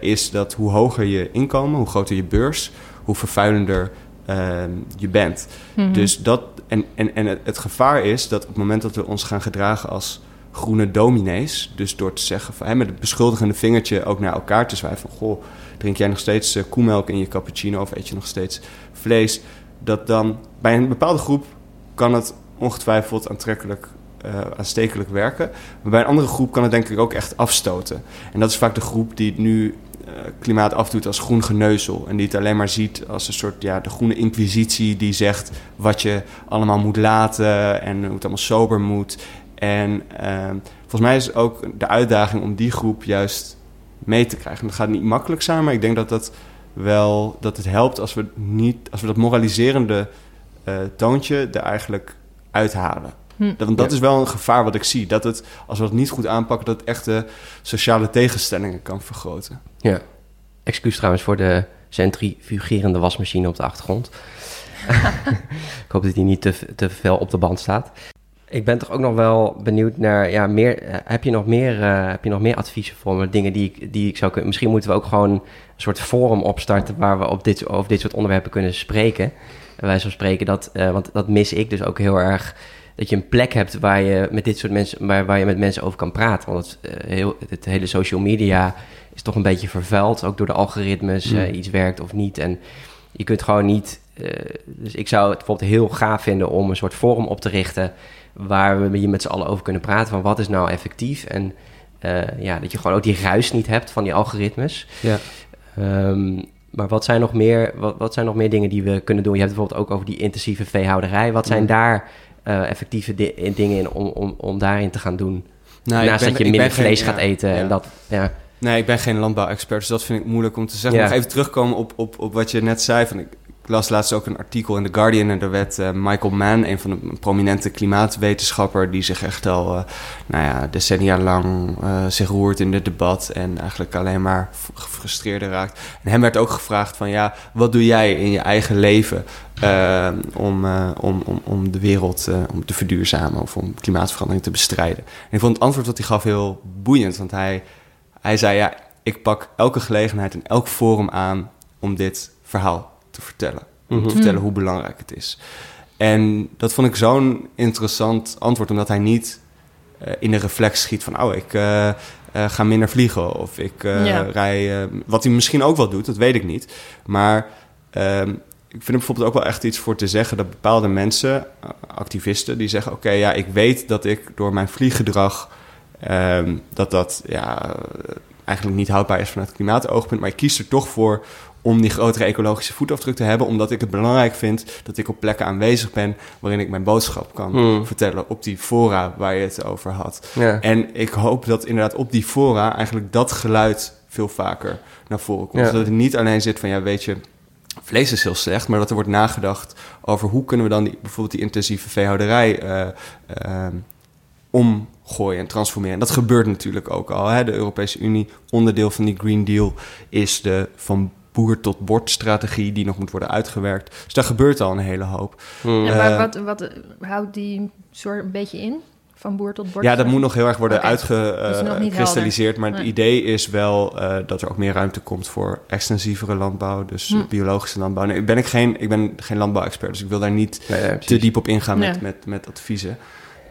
is dat hoe hoger je inkomen, hoe groter je beurs, hoe vervuilender ehm, je bent. Mhm. Dus dat, en, en, en het, gevaar is dat op het moment dat we ons gaan gedragen als groene dominees, dus door te zeggen van, met het beschuldigende vingertje ook naar elkaar te zwijgen van, goh, drink jij nog steeds uh, koemelk in je cappuccino of eet je nog steeds vlees, dat dan bij een bepaalde groep kan het ongetwijfeld aantrekkelijk uh, aanstekelijk werken. Maar bij een andere groep kan het denk ik ook echt afstoten. En dat is vaak de groep die nu uh, klimaat afdoet als groen geneuzel. En die het alleen maar ziet als een soort ja, de groene inquisitie die zegt wat je allemaal moet laten en hoe het allemaal sober moet. En uh, volgens mij is ook de uitdaging om die groep juist mee te krijgen. Dat gaat niet makkelijk zijn, maar ik denk dat dat wel dat het helpt als we niet als we dat moraliserende uh, toontje er eigenlijk uithalen. Hm. Want dat is wel een gevaar wat ik zie. Dat het, als we het niet goed aanpakken, dat het echt de sociale tegenstellingen kan vergroten. Ja. Excuus trouwens voor de centrifugerende wasmachine op de achtergrond. ik hoop dat die niet te, te veel op de band staat. Ik ben toch ook nog wel benieuwd naar, ja, meer, eh, heb, je nog meer, uh, heb je nog meer adviezen voor me? Dingen die ik, die ik zou kunnen. Misschien moeten we ook gewoon een soort forum opstarten waar we op dit, over dit soort onderwerpen kunnen spreken. wij zo spreken dat, uh, want dat mis ik dus ook heel erg dat je een plek hebt waar je met dit soort mensen, waar, waar je met mensen over kan praten. Want het, uh, heel, het hele social media is toch een beetje vervuild, ook door de algoritmes, uh, iets werkt of niet. En je kunt gewoon niet. Uh, dus ik zou het bijvoorbeeld heel gaaf vinden om een soort forum op te richten waar we hier met z'n allen over kunnen praten van wat is nou effectief en ja, dat je gewoon ook die ruis niet hebt van die algoritmes. Ja. Um, maar wat zijn, nog meer, wat, wat zijn nog meer dingen die we kunnen doen? Je hebt bijvoorbeeld ook over die intensieve veehouderij. Wat zijn daar uh, effectieve dingen in om, om, om daarin te gaan doen. Nou, Naast dat je minder vlees gaat eten en dat... Ja. Nee, ik ben geen landbouwexpert, dus dat vind ik moeilijk om te zeggen. Nog even terugkomen op, op, op wat je net zei. Van, ik, las laatst ook een artikel in The Guardian en daar werd uh, Michael Mann, een van de prominente klimaatwetenschapper, die zich echt al uh, nou ja, decennia lang uh, zich roert in dit debat en eigenlijk alleen maar gefrustreerder raakt. En hem werd ook gevraagd van ja, wat doe jij in je eigen leven om, om, om, om de wereld om te verduurzamen of om klimaatverandering te bestrijden? En ik vond het antwoord dat hij gaf heel boeiend, want hij, hij zei ja, ik pak elke gelegenheid en elk forum aan om dit verhaal te vertellen. Om te mhm. vertellen hoe belangrijk het is. En dat vond ik zo'n interessant antwoord, omdat hij niet uh, in de reflex schiet van: oh, ik uh, uh, ga minder vliegen. Of ik rij. wat hij misschien ook wel doet, dat weet ik niet. Maar ehm, ik vind er bijvoorbeeld ook wel echt iets voor te zeggen dat bepaalde mensen, activisten, die zeggen: Oké, ja, ik weet dat ik door mijn vlieggedrag. Ehm, dat dat ja, eigenlijk niet houdbaar is vanuit klimaatoogpunt. Maar ik kies er toch voor om die grotere ecologische voetafdruk te hebben, omdat ik het belangrijk vind dat ik op plekken aanwezig ben waarin ik mijn boodschap kan hmm. vertellen op die fora waar je het over had. En ik hoop dat inderdaad op die fora eigenlijk dat geluid veel vaker naar voren komt. Zodat het niet alleen zit van ja, weet je, vlees is heel slecht, maar dat er wordt nagedacht over hoe kunnen we dan die, bijvoorbeeld die intensieve veehouderij uh, uh, omgooien en transformeren. En dat gebeurt natuurlijk ook al. Hè? De Europese Unie, onderdeel van die Green Deal, is de van boer tot bord strategie die nog moet worden uitgewerkt. Dus daar gebeurt al een hele hoop. Hmm. En maar wat, wat houdt die soort een beetje in? Van boer tot bord? Ja, dat moet nog heel erg worden okay. uitgekristalliseerd. maar het idee is wel uh, dat er ook meer ruimte komt voor extensievere landbouw. Dus hm. biologische landbouw. Nee, ben ik, geen, ik ben geen landbouwexpert, dus ik wil daar niet nee, te diep op ingaan met, met, met adviezen.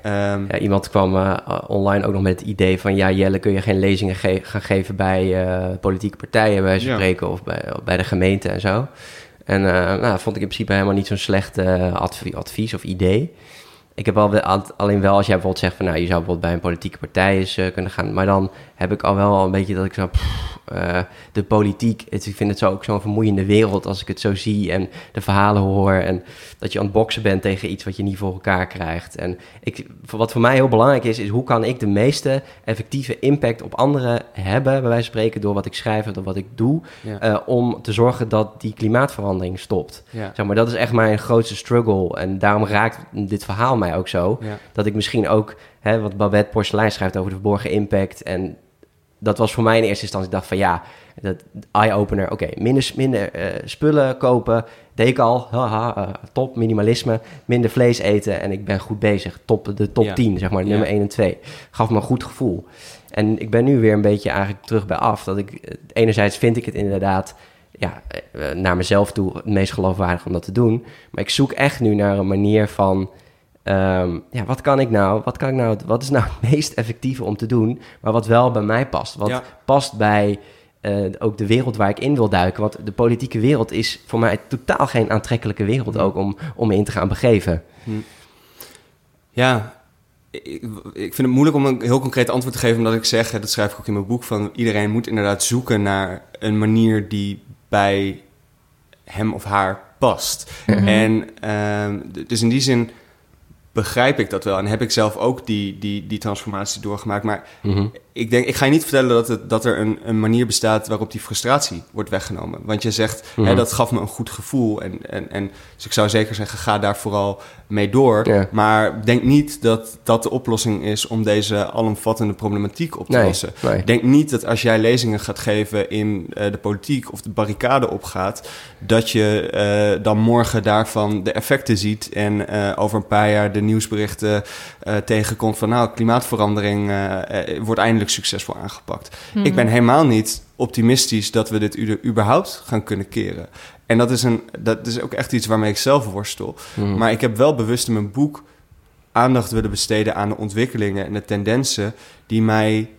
Um, ja, iemand kwam uh, online ook nog met het idee van... ja, Jelle, kun je geen lezingen ge gaan geven bij uh, politieke partijen... bij ja. spreken of bij, bij de gemeente en zo. En uh, nou, vond ik in principe helemaal niet zo'n slecht adv advies of idee. Ik heb wel, alleen wel als jij bijvoorbeeld zegt van... nou, je zou bijvoorbeeld bij een politieke partij eens kunnen gaan... maar dan heb ik al wel een beetje dat ik zo... Pff, uh, de politiek, het, ik vind het zo ook zo'n vermoeiende wereld als ik het zo zie en de verhalen hoor. En dat je aan het boksen bent tegen iets wat je niet voor elkaar krijgt. En ik, wat voor mij heel belangrijk is, is hoe kan ik de meeste effectieve impact op anderen hebben, bij wijze van spreken, door wat ik schrijf of door wat ik doe, uh, om te zorgen dat die klimaatverandering stopt. Ja. Zeg maar, dat is echt mijn grootste struggle. En daarom raakt dit verhaal mij ook zo. Ja. Dat ik misschien ook hè, wat Babette Porselein schrijft over de verborgen impact. En dat was voor mij in eerste instantie, ik dacht van ja, dat eye-opener, oké, minder, minder uh, spullen kopen, deed ik al, haha, uh, top, minimalisme, minder vlees eten en ik ben goed bezig. Top, de top ja. 10, zeg maar, nummer ja. 1 en 2. Gaf me een goed gevoel. En ik ben nu weer een beetje eigenlijk terug bij af. Dat ik, enerzijds vind ik het inderdaad ja, naar mezelf toe het meest geloofwaardig om dat te doen. Maar ik zoek echt nu naar een manier van... Um, ja, wat kan ik nou? Wat, kan ik nou? wat is nou het meest effectieve om te doen? Maar wat wel bij mij past. Wat ja. past bij uh, ook de wereld waar ik in wil duiken. Want de politieke wereld is voor mij totaal geen aantrekkelijke wereld ook om, om me in te gaan begeven. Hm. Ja, ik, ik, vind het moeilijk om een heel concreet antwoord te geven, omdat ik zeg, dat schrijf ik ook in mijn boek, van iedereen moet inderdaad zoeken naar een manier die bij hem of haar past. Mm -hmm. En uh, dus in die zin begrijp ik dat wel en heb ik zelf ook die, die, die transformatie doorgemaakt. Maar -hmm. Ik denk, ik ga je niet vertellen dat, het, dat er een, een manier bestaat waarop die frustratie wordt weggenomen. Want je zegt, mm -hmm. hè, dat gaf me een goed gevoel. En, en, en dus ik zou zeker zeggen, ga daar vooral mee door. Yeah. Maar denk niet dat dat de oplossing is om deze alomvattende problematiek op te Nee, lossen. nee. Denk niet dat als jij lezingen gaat geven in uh, de politiek of de barricade opgaat, dat je uh, dan morgen daarvan de effecten ziet en uh, over een paar jaar de nieuwsberichten tegenkomt van nou, klimaatverandering wordt eindelijk succesvol aangepakt. Mhm. Ik ben helemaal niet optimistisch dat we dit überhaupt gaan kunnen keren. En dat is, een, dat is ook echt iets waarmee ik zelf worstel. Mhm. Maar ik heb wel bewust in mijn boek aandacht willen besteden aan de ontwikkelingen en de tendensen die mij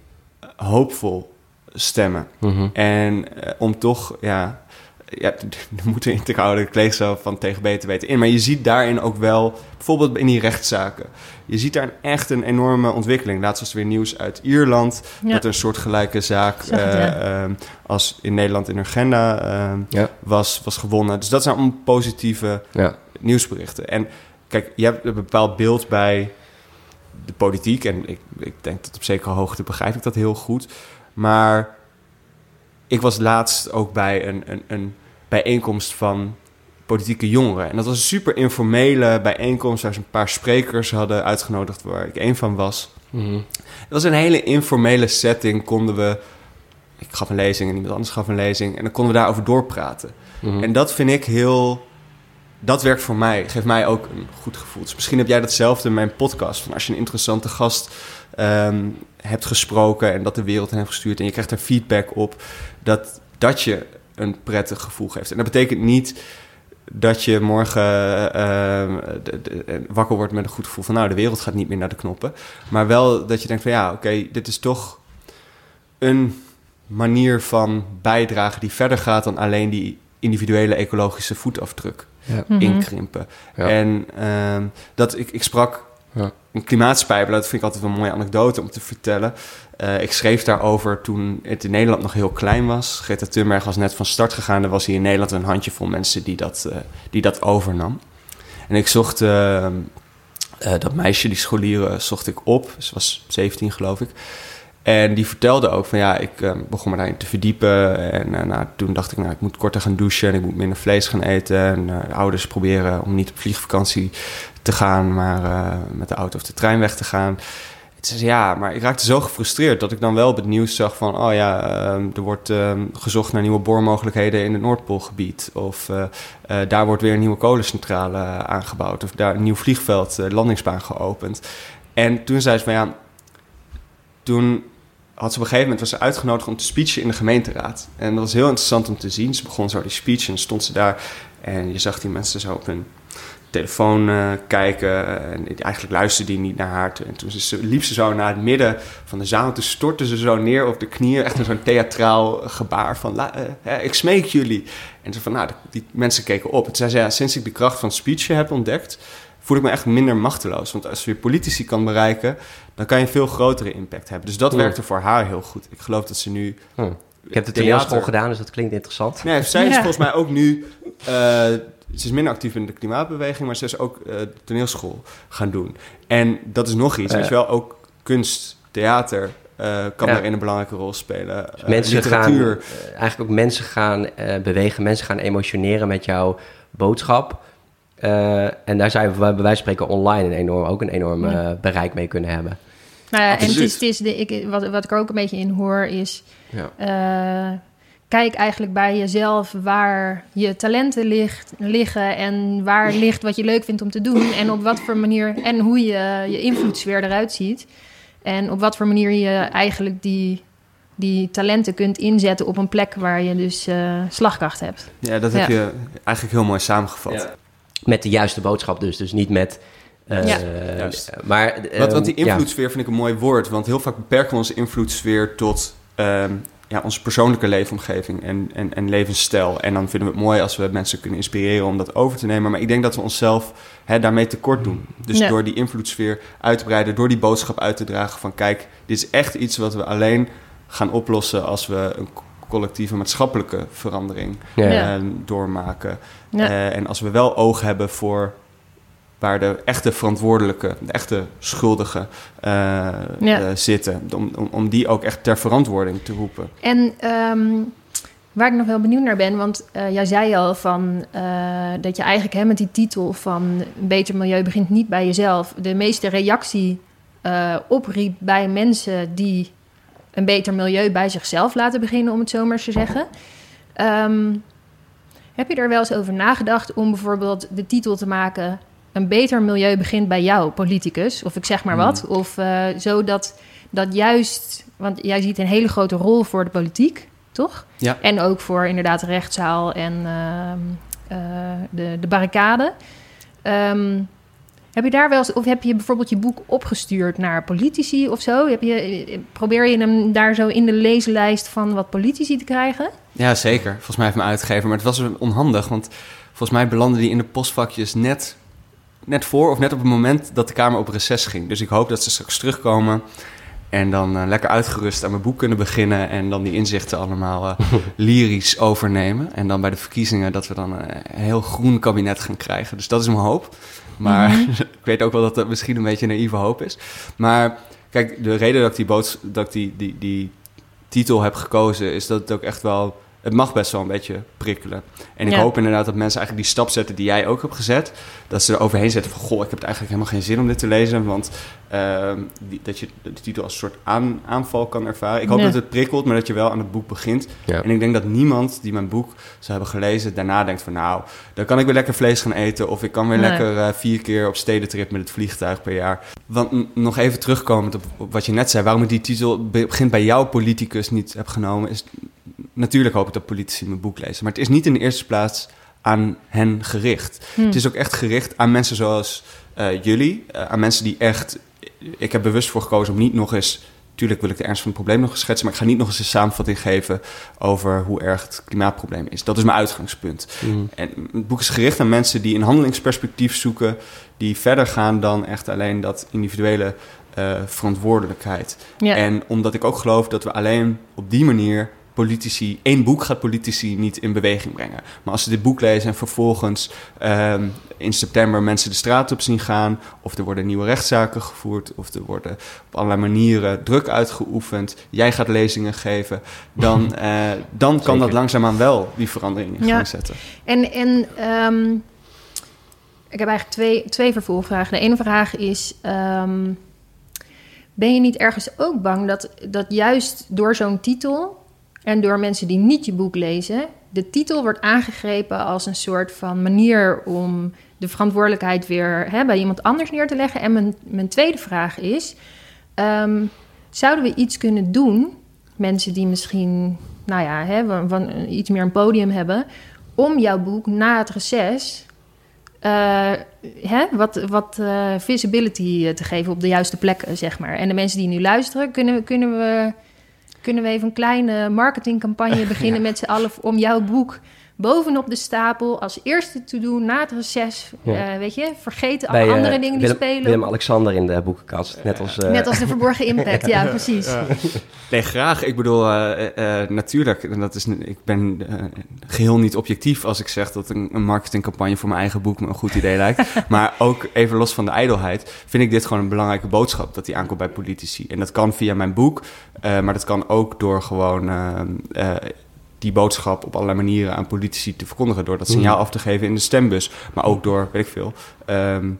hoopvol stemmen. Mhm. En uh, om toch, ja, ja, er moeten in te houden, ik zo van tegen beter weten in. Maar je ziet daarin ook wel, bijvoorbeeld in die rechtszaken, je ziet daar echt een enorme ontwikkeling. Laatst was er weer nieuws uit Ierland, Ja. dat er een soortgelijke zaak het, eh, ja. ehm, als in Nederland in Urgenda ehm, Ja. was, was gewonnen. Dus dat zijn allemaal positieve Ja. nieuwsberichten. En kijk, je hebt een bepaald beeld bij de politiek. En ik, ik denk dat op zekere hoogte begrijp ik dat heel goed. Maar ik was laatst ook bij een, een, een bijeenkomst van politieke jongeren. En dat was een super informele bijeenkomst... waar ze een paar sprekers hadden uitgenodigd... waar ik één van was. Mhm. Het was een hele informele setting. Konden we... Ik gaf een lezing en iemand anders gaf een lezing. En dan konden we daarover doorpraten. Mhm. En dat vind ik heel... Dat werkt voor mij. Geeft mij ook een goed gevoel. Dus misschien heb jij datzelfde in mijn podcast. Van als je een interessante gast ehm, hebt gesproken... en dat de wereld hen heeft gestuurd... en je krijgt daar feedback op... dat, dat je een prettig gevoel geeft. En dat betekent niet dat je morgen ehm, de- de- wakker wordt met een goed gevoel van... nou, de wereld gaat niet meer naar de knoppen. Maar wel dat je denkt van ja, oké, dit is toch een manier van bijdragen... die verder gaat dan alleen die individuele ecologische voetafdruk Ja. Mhm. inkrimpen. Ja. En ehm, dat ik, ik sprak Ja. Een klimaatspijper, dat vind ik altijd een mooie anekdote om te vertellen. Eh, ik schreef daarover toen het in Nederland nog heel klein was. Greta Thunberg was net van start gegaan. Er was hier in Nederland een handjevol mensen die dat, eh, die dat overnam. En ik zocht eh, dat meisje, die scholieren, zocht ik op. Ze was 17 geloof ik. En die vertelde ook van ja, ik eh, begon me daarin te verdiepen. En eh, nou, toen dacht ik, nou, ik moet korter gaan douchen en ik moet minder vlees gaan eten. En de ouders proberen om niet op vliegvakantie te gaan, maar met de auto of de trein weg te gaan. Het ze, ja, maar ik raakte zo gefrustreerd dat ik dan wel op het nieuws zag van... oh ja, er wordt ehm, gezocht naar nieuwe boormogelijkheden in het Noordpoolgebied. Of daar wordt weer een nieuwe kolencentrale aangebouwd. Of daar een nieuw vliegveld, landingsbaan geopend. En toen zei ze van ja, toen had ze op een gegeven moment was ze uitgenodigd om te speechen in de gemeenteraad. En dat was heel interessant om te zien. Ze begon zo die speech en stond ze daar. En je zag die mensen zo op hun telefoon eh, kijken. En eigenlijk luisterde die niet naar haar. En toen ze, liep ze zo naar het midden van de zaal. Toen stortte ze zo neer op de knieën. Echt zo'n theatraal gebaar van... "La- eh, ik smeek jullie. En ze van, nou, die mensen keken op. En zei ze, sinds ik de kracht van speechen heb ontdekt... voel ik me echt minder machteloos. Want als je politici kan bereiken... dan kan je een veel grotere impact hebben. Dus dat Ja. werkte voor haar heel goed. Ik geloof dat ze nu... Hm. Ik heb de toneelschool gedaan, dus dat klinkt interessant. Nee, zij is Ja. volgens mij ook nu... eh, ze is minder actief in de klimaatbeweging... maar ze is ook eh, de toneelschool gaan doen. En dat is nog iets. Ja. Weet je wel, ook kunst, theater... eh, kan Ja. daarin een belangrijke rol spelen. Mensen gaan, literatuur. eigenlijk ook mensen gaan eh, bewegen, mensen gaan emotioneren met jouw boodschap. Eh, en daar zou je bij wijze van spreken online een enorm, ook een enorm Ja. bereik mee kunnen hebben. Nou ja, en het is, het is de, ik, wat, wat ik er ook een beetje in hoor is... Ja. eh, kijk eigenlijk bij jezelf waar je talenten ligt, liggen... en waar ligt wat je leuk vindt om te doen... en op wat voor manier... en hoe je, je invloedssfeer eruit ziet. En op wat voor manier je eigenlijk die, die talenten kunt inzetten... op een plek waar je dus eh, slagkracht hebt. Ja, dat heb Ja. je eigenlijk heel mooi samengevat. Ja. Met de juiste boodschap dus. Dus niet met... eh, Ja. Juist. Maar, Want, want die ehm, ja. invloedssfeer vind ik een mooi woord. Want heel vaak beperken we onze invloedssfeer tot ehm, ja, onze persoonlijke leefomgeving en, en, en levensstijl. En dan vinden we het mooi als we mensen kunnen inspireren om dat over te nemen. Maar ik denk dat we onszelf hè, daarmee tekort doen. Dus Ja. door die invloedssfeer uit te breiden, door die boodschap uit te dragen van kijk, dit is echt iets wat we alleen gaan oplossen als we een collectieve maatschappelijke verandering Ja. Eh, doormaken. Ja. Eh, en als we wel oog hebben voor waar de echte verantwoordelijke, de echte schuldigen eh, Ja. eh, zitten. Om, om, om die ook echt ter verantwoording te roepen. En ehm, waar ik nog wel benieuwd naar ben, want eh, jij zei al van dat je eigenlijk hè, met die titel van een beter milieu begint niet bij jezelf. De meeste reactie opriep bij mensen die een beter milieu bij zichzelf laten beginnen, om het zo maar eens te zeggen. Ehm, heb je er wel eens over nagedacht om bijvoorbeeld de titel te maken: Een beter milieu begint bij jou, politicus? Of ik zeg maar wat. Of eh, zodat dat juist, want jij ziet een hele grote rol voor de politiek, toch? Ja. En ook voor inderdaad de rechtszaal en ehm, eh, de, de barricade. Ehm, heb je daar wel eens, of heb je bijvoorbeeld je boek opgestuurd naar politici of zo? Heb je, probeer je hem daar zo in de leeslijst van wat politici te krijgen? Ja, zeker. Volgens mij heeft mijn uitgever. Maar het was onhandig, want volgens mij belandde die in de postvakjes net, net voor of net op het moment dat de Kamer op reces ging. Dus ik hoop dat ze straks terugkomen en dan eh, lekker uitgerust aan mijn boek kunnen beginnen en dan die inzichten allemaal eh, lyrisch overnemen. En dan bij de verkiezingen dat we dan eh, een heel groen kabinet gaan krijgen. Dus dat is mijn hoop. Maar ik weet ook wel dat dat misschien een beetje een naïeve hoop is. Maar kijk, de reden dat ik die, dat ik die, die, die titel heb gekozen, is dat het ook echt wel. Het mag best wel een beetje prikkelen. En ik Ja. hoop inderdaad dat mensen eigenlijk die stap zetten die jij ook hebt gezet. Dat ze er overheen zetten van, goh, ik heb het eigenlijk helemaal geen zin om dit te lezen. Want ehm, die, dat je de titel als een soort aan, aanval kan ervaren. Ik hoop Ja. dat het prikkelt, maar dat je wel aan het boek begint. Ja. En ik denk dat niemand die mijn boek zou hebben gelezen... daarna denkt van, nou, dan kan ik weer lekker vlees gaan eten... of ik kan weer Nee. lekker eh, vier keer op stedentrip met het vliegtuig per jaar. Want nog even terugkomend op, op wat je net zei... waarom ik die titel be- begint bij jouw politicus niet heb genomen... is natuurlijk hoop ik dat politici mijn boek lezen. Maar het is niet in de eerste plaats aan hen gericht. Hm. Het is ook echt gericht aan mensen zoals eh, jullie. eh, aan mensen die echt... Ik heb bewust voor gekozen om niet nog eens... Tuurlijk wil ik de ernst van het probleem nog eens schetsen... maar ik ga niet nog eens een samenvatting geven... over hoe erg het klimaatprobleem is. Dat is mijn uitgangspunt. Mhm. En het boek is gericht aan mensen die een handelingsperspectief zoeken... die verder gaan dan echt alleen dat individuele eh, verantwoordelijkheid. Ja. En omdat ik ook geloof dat we alleen op die manier politici... één boek gaat politici niet in beweging brengen. Maar als ze dit boek lezen en vervolgens ehm, in september mensen de straat op zien gaan... of er worden nieuwe rechtszaken gevoerd... of er worden op allerlei manieren druk uitgeoefend... jij gaat lezingen geven... dan, eh, dan kan dat langzaamaan wel die verandering in Ja. gang zetten. En, en ehm, ik heb eigenlijk twee, twee vervolgvragen. De ene vraag is: ehm, ben je niet ergens ook bang dat, dat juist door zo'n titel en door mensen die niet je boek lezen, de titel wordt aangegrepen als een soort van manier om de verantwoordelijkheid weer hè, bij iemand anders neer te leggen? En mijn, mijn tweede vraag is: ehm, zouden we iets kunnen doen, mensen die misschien, nou ja, hè, van, iets meer een podium hebben, om jouw boek na het reces eh, hè, wat, wat eh, visibility te geven op de juiste plekken, zeg maar. En de mensen die nu luisteren, kunnen, kunnen, we, kunnen we even een kleine marketingcampagne beginnen met z'n allen om jouw boek bovenop de stapel als eerste te doen na het reces. Ja. Eh, weet je, vergeten alle Bij eh, andere dingen die spelen. Willem-Alexander in de boekenkast. Net als... eh, Net als de verborgen impact, ja, precies. Nee, graag. Ik bedoel, eh, eh, eh, natuurlijk. En dat is, ik ben eh, geheel niet objectief als ik zeg dat een, een marketingcampagne voor mijn eigen boek me een goed idee lijkt. maar ook even los van de ijdelheid, vind ik dit gewoon een belangrijke boodschap dat die aankomt bij politici. En dat kan via mijn boek, eh, maar dat kan ook door gewoon eh, eh, die boodschap op allerlei manieren aan politici te verkondigen. Door dat signaal af te geven in de stembus. Maar ook door, weet ik veel, ehm,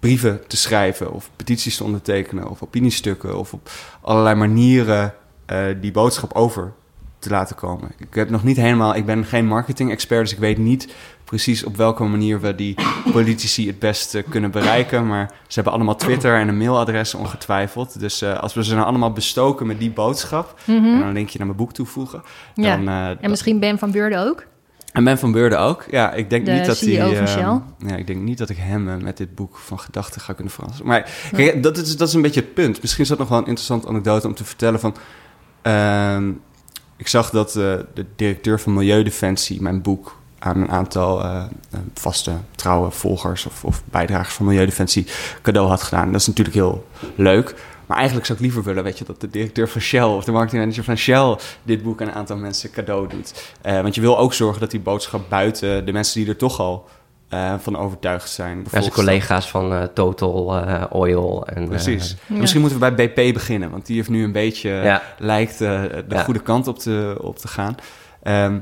brieven te schrijven of petities te ondertekenen of opiniestukken of op allerlei manieren eh, die boodschap over te laten komen. Ik heb nog niet helemaal, ik ben geen marketing-expert, dus ik weet niet precies op welke manier we die politici het beste kunnen bereiken. Maar ze hebben allemaal Twitter en een mailadres ongetwijfeld. Dus uh, als we ze nou allemaal bestoken met die boodschap en dan een linkje naar mijn boek toevoegen. Ja. Dan, uh, en misschien Ben van Beurden ook? En Ben van Beurden ook. Ja, ik denk De niet dat CEO hij. eh, ja, ik denk niet dat ik hem eh, met dit boek van gedachten ga kunnen verrassen. Maar kijk, dat, is, dat is een beetje het punt. Misschien is dat nog wel een interessante anekdote om te vertellen van. ehm, ik zag dat eh, de directeur van Milieudefensie mijn boek aan een aantal eh, eh, vaste, trouwe volgers of, of bijdragers van Milieudefensie cadeau had gedaan. Dat is natuurlijk heel leuk. Maar eigenlijk zou ik liever willen, weet je, dat de directeur van Shell of de marketingmanager van Shell dit boek aan een aantal mensen cadeau doet. Want je wil ook zorgen dat die boodschap buiten de mensen die er toch al eh, van overtuigd zijn. Ja, zijn collega's van eh, Total eh, Oil. En, eh, Precies. Ja. Misschien moeten we bij BP beginnen, want die heeft nu een beetje, Ja. lijkt de Ja. goede kant op te, op te gaan. Ehm,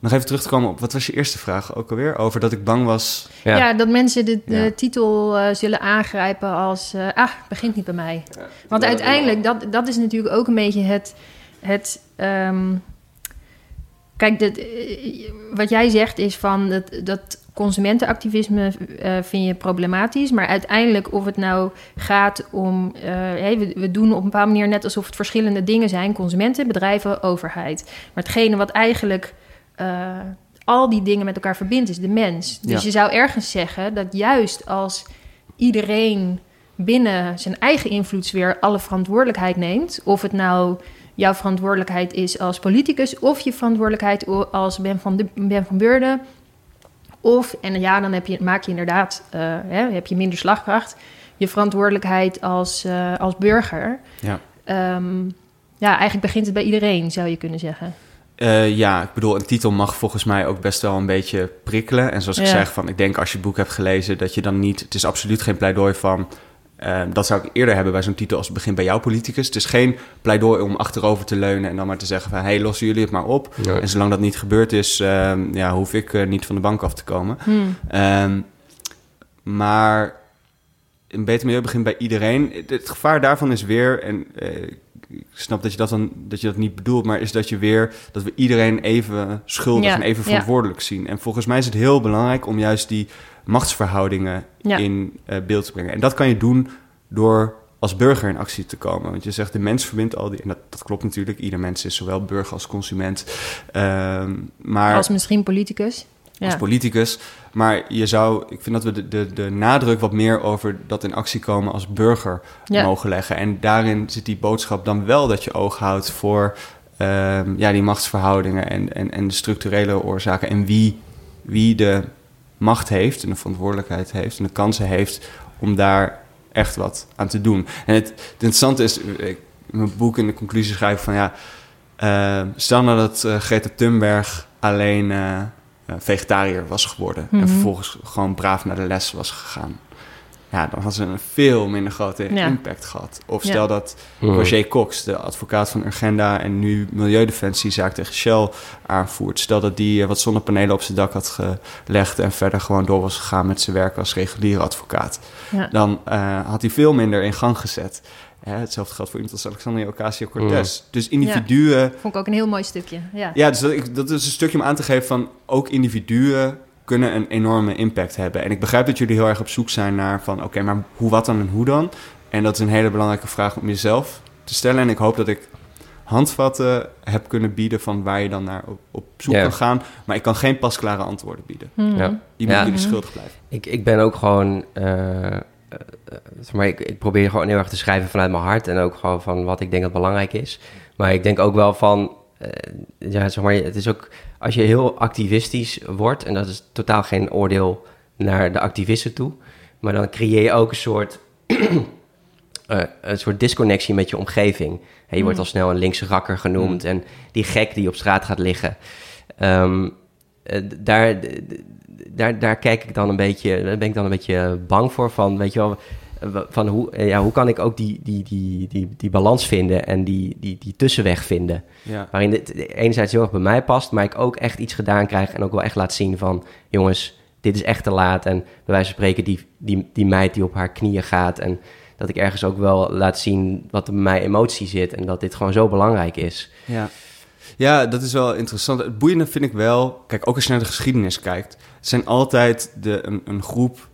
nog even terug te komen op, wat was je eerste vraag ook alweer? Over dat ik bang was. Ja. Ja, dat mensen de, de Ja. titel eh, zullen aangrijpen als... ah, het begint niet bij mij. Want uiteindelijk, dat, dat is natuurlijk ook een beetje het... het ehm, kijk, dat, eh, wat jij zegt is van dat, dat consumentenactivisme eh, vind je problematisch. Maar uiteindelijk of het nou gaat om... eh, hey, we, we doen op een bepaalde manier net alsof het verschillende dingen zijn. Consumenten, bedrijven, overheid. Maar hetgene wat eigenlijk... eh, al die dingen met elkaar verbindt, is de mens. Dus Ja. je zou ergens zeggen dat juist als iedereen binnen zijn eigen invloedssfeer alle verantwoordelijkheid neemt, of het nou jouw verantwoordelijkheid is als politicus, of je verantwoordelijkheid als Ben van, de, ben van Beurden, of, en ja, dan heb je, maak je inderdaad, eh, hè, heb je minder slagkracht, je verantwoordelijkheid als, eh, als burger. Ja. Ehm, ja, eigenlijk begint het bij iedereen, zou je kunnen zeggen. Eh, ja, ik bedoel, een titel mag volgens mij ook best wel een beetje prikkelen. En zoals ik Ja. zeg, van, ik denk als je het boek hebt gelezen, dat je dan niet... Het is absoluut geen pleidooi van... eh, dat zou ik eerder hebben bij zo'n titel als het begint bij jouw politicus. Het is geen pleidooi om achterover te leunen en dan maar te zeggen van... hé, hey, lossen jullie het maar op. Ja. En zolang dat niet gebeurd is, ehm, ja, hoef ik eh, niet van de bank af te komen. Hmm. Ehm, maar een beter milieu begint bij iedereen. Het, gevaar daarvan is weer, en eh, ik snap dat je dat, dan, dat je dat niet bedoelt, maar is dat je weer dat we iedereen even schuldig Ja, en even ja. verantwoordelijk zien. En volgens mij is het heel belangrijk om juist die machtsverhoudingen Ja. in eh, beeld te brengen. En dat kan je doen door als burger in actie te komen. Want je zegt, de mens verbindt al die... En dat, dat klopt natuurlijk. Ieder mens is zowel burger als consument. Ehm, maar Als misschien politicus. als Ja. politicus. Maar je zou, ik vind dat we de, de, de nadruk wat meer over dat in actie komen als burger Ja. mogen leggen. En daarin zit die boodschap dan wel dat je oog houdt voor ehm, ja, die machtsverhoudingen en, en, en de structurele oorzaken. En wie, wie de macht heeft en de verantwoordelijkheid heeft en de kansen heeft om daar echt wat aan te doen. En het, het interessante is, ik in mijn boek in de conclusie schrijf ik van ja, eh, stel nou dat eh, Greta Thunberg alleen eh, vegetariër was geworden Mhm. en vervolgens gewoon braaf naar de les was gegaan. Ja, dan had ze een veel minder grote Ja. impact gehad. Of Ja. stel dat. Roger Cox, de advocaat van Urgenda en nu Milieudefensiezaak tegen Shell aanvoert. Stel dat die eh, wat zonnepanelen op zijn dak had gelegd en verder gewoon door was gegaan met zijn werk als reguliere advocaat. Ja. Dan eh, had hij veel minder in gang gezet. Hè, hetzelfde geldt voor iemand als Alexandria Ocasio-Cortez. Dus individuen... Vond ik ook een heel mooi stukje. Ja. Ja, dus dat, ik- dat is een stukje om aan te geven van ook individuen kunnen een enorme impact hebben. En ik begrijp dat jullie heel erg op zoek zijn naar van oké, maar hoe, wat dan en hoe dan? En dat is een hele belangrijke vraag om jezelf te stellen. En ik hoop dat ik handvatten heb kunnen bieden van waar je dan naar op, op zoek kan gaan. Maar ik kan geen pasklare antwoorden bieden. Mhm. Ja. Die Ja. moeten jullie Mhm. schuldig blijven. Ik, ik ben ook gewoon. zeg maar ik, ik probeer gewoon heel erg te schrijven vanuit mijn hart. En ook gewoon van wat ik denk dat belangrijk is. Maar ik denk ook wel van. Eh, ja, zeg maar, het is ook. Als je heel activistisch wordt. En dat is totaal geen oordeel naar de activisten toe. Maar dan creëer je ook een soort. eh, een soort disconnectie met je omgeving. Je wordt al snel een linkse rakker genoemd. En die gek die op straat gaat liggen. Ehm, eh, daar, daar, daar kijk ik dan een beetje, daar ben ik dan een beetje bang voor. Van, weet je wel, van hoe, eh, ja, hoe kan ik ook die, die, die, die, die balans vinden en die, die, die tussenweg vinden. Ja. Waarin het enerzijds heel erg bij mij past, maar ik ook echt iets gedaan krijg en ook wel echt laat zien van, jongens, dit is echt te laat. En bij wijze van spreken die, die, die meid die op haar knieën gaat. En dat ik ergens ook wel laat zien wat er bij mij emotie zit. En dat dit gewoon zo belangrijk is. Ja. Ja, dat is wel interessant. Het boeiende vind ik wel, kijk, ook als je naar de geschiedenis kijkt, het zijn altijd de, een, een groep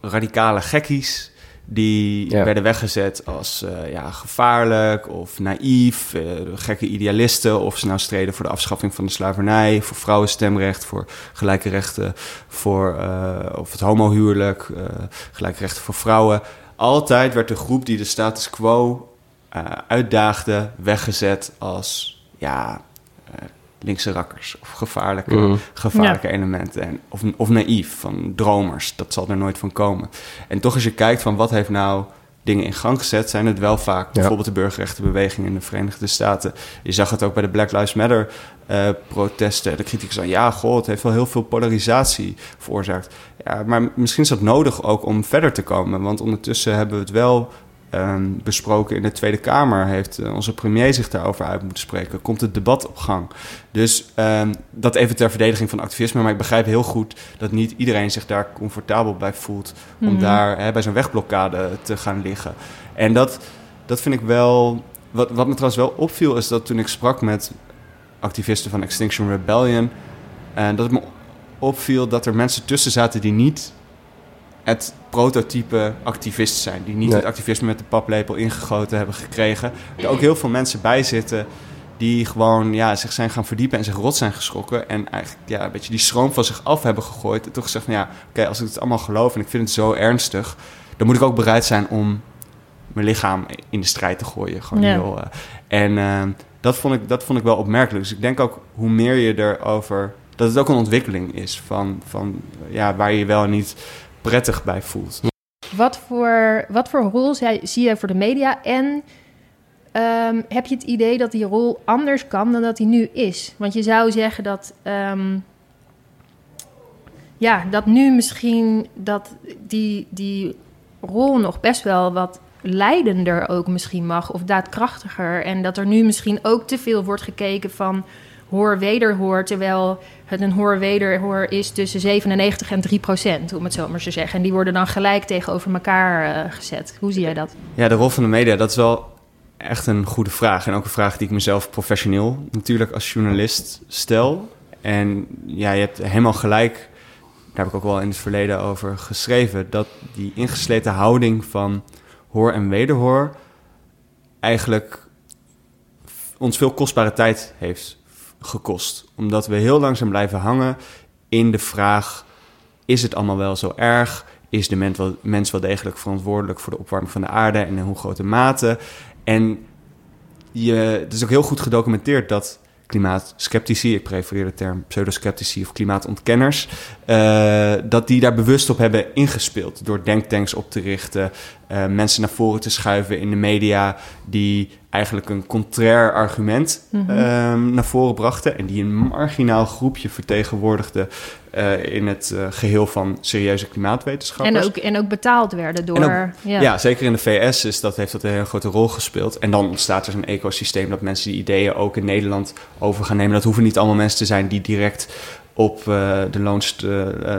radicale gekkies die Ja. werden weggezet als eh, ja, gevaarlijk of naïef, eh, gekke idealisten, of ze nou streden voor de afschaffing van de slavernij, voor vrouwenstemrecht, voor gelijke rechten, voor eh, of het homohuwelijk, gelijke rechten voor vrouwen. Altijd werd de groep die de status quo uitdaagde weggezet als ja, linkse rakkers of gevaarlijke Mhm. gevaarlijke elementen. En, of, of naïef, van dromers. Dat zal er nooit van komen. En toch als je kijkt van wat heeft nou dingen in gang gezet... zijn het wel vaak bijvoorbeeld de burgerrechtenbeweging in de Verenigde Staten. Je zag het ook bij de Black Lives Matter eh, protesten. De kritiek zei, ja, goh, het heeft wel heel veel polarisatie veroorzaakt. Ja, maar misschien is dat nodig ook om verder te komen. Want ondertussen hebben we het wel ehm, besproken in de Tweede Kamer. Heeft eh, onze premier zich daarover uit moeten spreken. Komt het debat op gang. Dus ehm, dat even ter verdediging van activisme. Maar ik begrijp heel goed dat niet iedereen zich daar comfortabel bij voelt. Om Mhm. daar bij zo'n wegblokkade te gaan liggen. En dat, dat vind ik wel. Wat, wat me trouwens wel opviel, is dat toen ik sprak met activisten van Extinction Rebellion. En dat het me opviel dat er mensen tussen zaten die niet het prototype activist zijn. Die niet Nee. het activisme met de paplepel ingegoten hebben gekregen. Er ook heel veel mensen bij zitten die gewoon ja, zich zijn gaan verdiepen en zich rot zijn geschrokken. En eigenlijk ja, een beetje die schroom van zich af hebben gegooid. En toch gezegd van ja, oké, als ik het allemaal geloof en ik vind het zo ernstig... dan moet ik ook bereid zijn om mijn lichaam in de strijd te gooien. Gewoon Ja. heel, eh, en eh, dat, vond ik, dat vond ik wel opmerkelijk. Dus ik denk ook hoe meer je erover... dat het ook een ontwikkeling is van, van ja, waar je wel niet prettig bij voelt. Wat voor, wat voor rol zie jij voor de media? En ehm, heb je het idee dat die rol anders kan dan dat die nu is? Want je zou zeggen dat, ehm, ja, dat nu misschien dat die, die rol nog best wel wat leidender ook misschien mag of daadkrachtiger. En dat er nu misschien ook te veel wordt gekeken van hoor-wederhoor, terwijl het een hoor-wederhoor is tussen 97 en 3 procent, om het zo maar te zeggen. En die worden dan gelijk tegenover elkaar eh, gezet. Hoe zie jij dat? Ja, de rol van de media, dat is wel echt een goede vraag. En ook een vraag die ik mezelf professioneel natuurlijk als journalist stel. En ja, je hebt helemaal gelijk, daar heb ik ook wel in het verleden over geschreven, dat die ingesleten houding van hoor en wederhoor eigenlijk ons veel kostbare tijd heeft gekost. Omdat we heel langzaam blijven hangen in de vraag: is het allemaal wel zo erg? Is de mens wel, degelijk verantwoordelijk voor de opwarming van de aarde en in hoe grote mate? En je, het is ook heel goed gedocumenteerd dat klimaatskeptici, ik prefereer de term pseudosceptici of klimaatontkenners, eh, dat die daar bewust op hebben ingespeeld door denktanks op te richten, eh, mensen naar voren te schuiven in de media die eigenlijk een contrair argument Mhm. ehm, naar voren brachten en die een marginaal groepje vertegenwoordigden eh, in het eh, geheel van serieuze klimaatwetenschappers. En ook, en ook betaald werden door... Ja. Ja, zeker in de VS is dat, heeft dat een hele grote rol gespeeld. En dan ontstaat er zo'n ecosysteem dat mensen die ideeën ook in Nederland over gaan nemen. Dat hoeven niet allemaal mensen te zijn die direct op eh, de loons,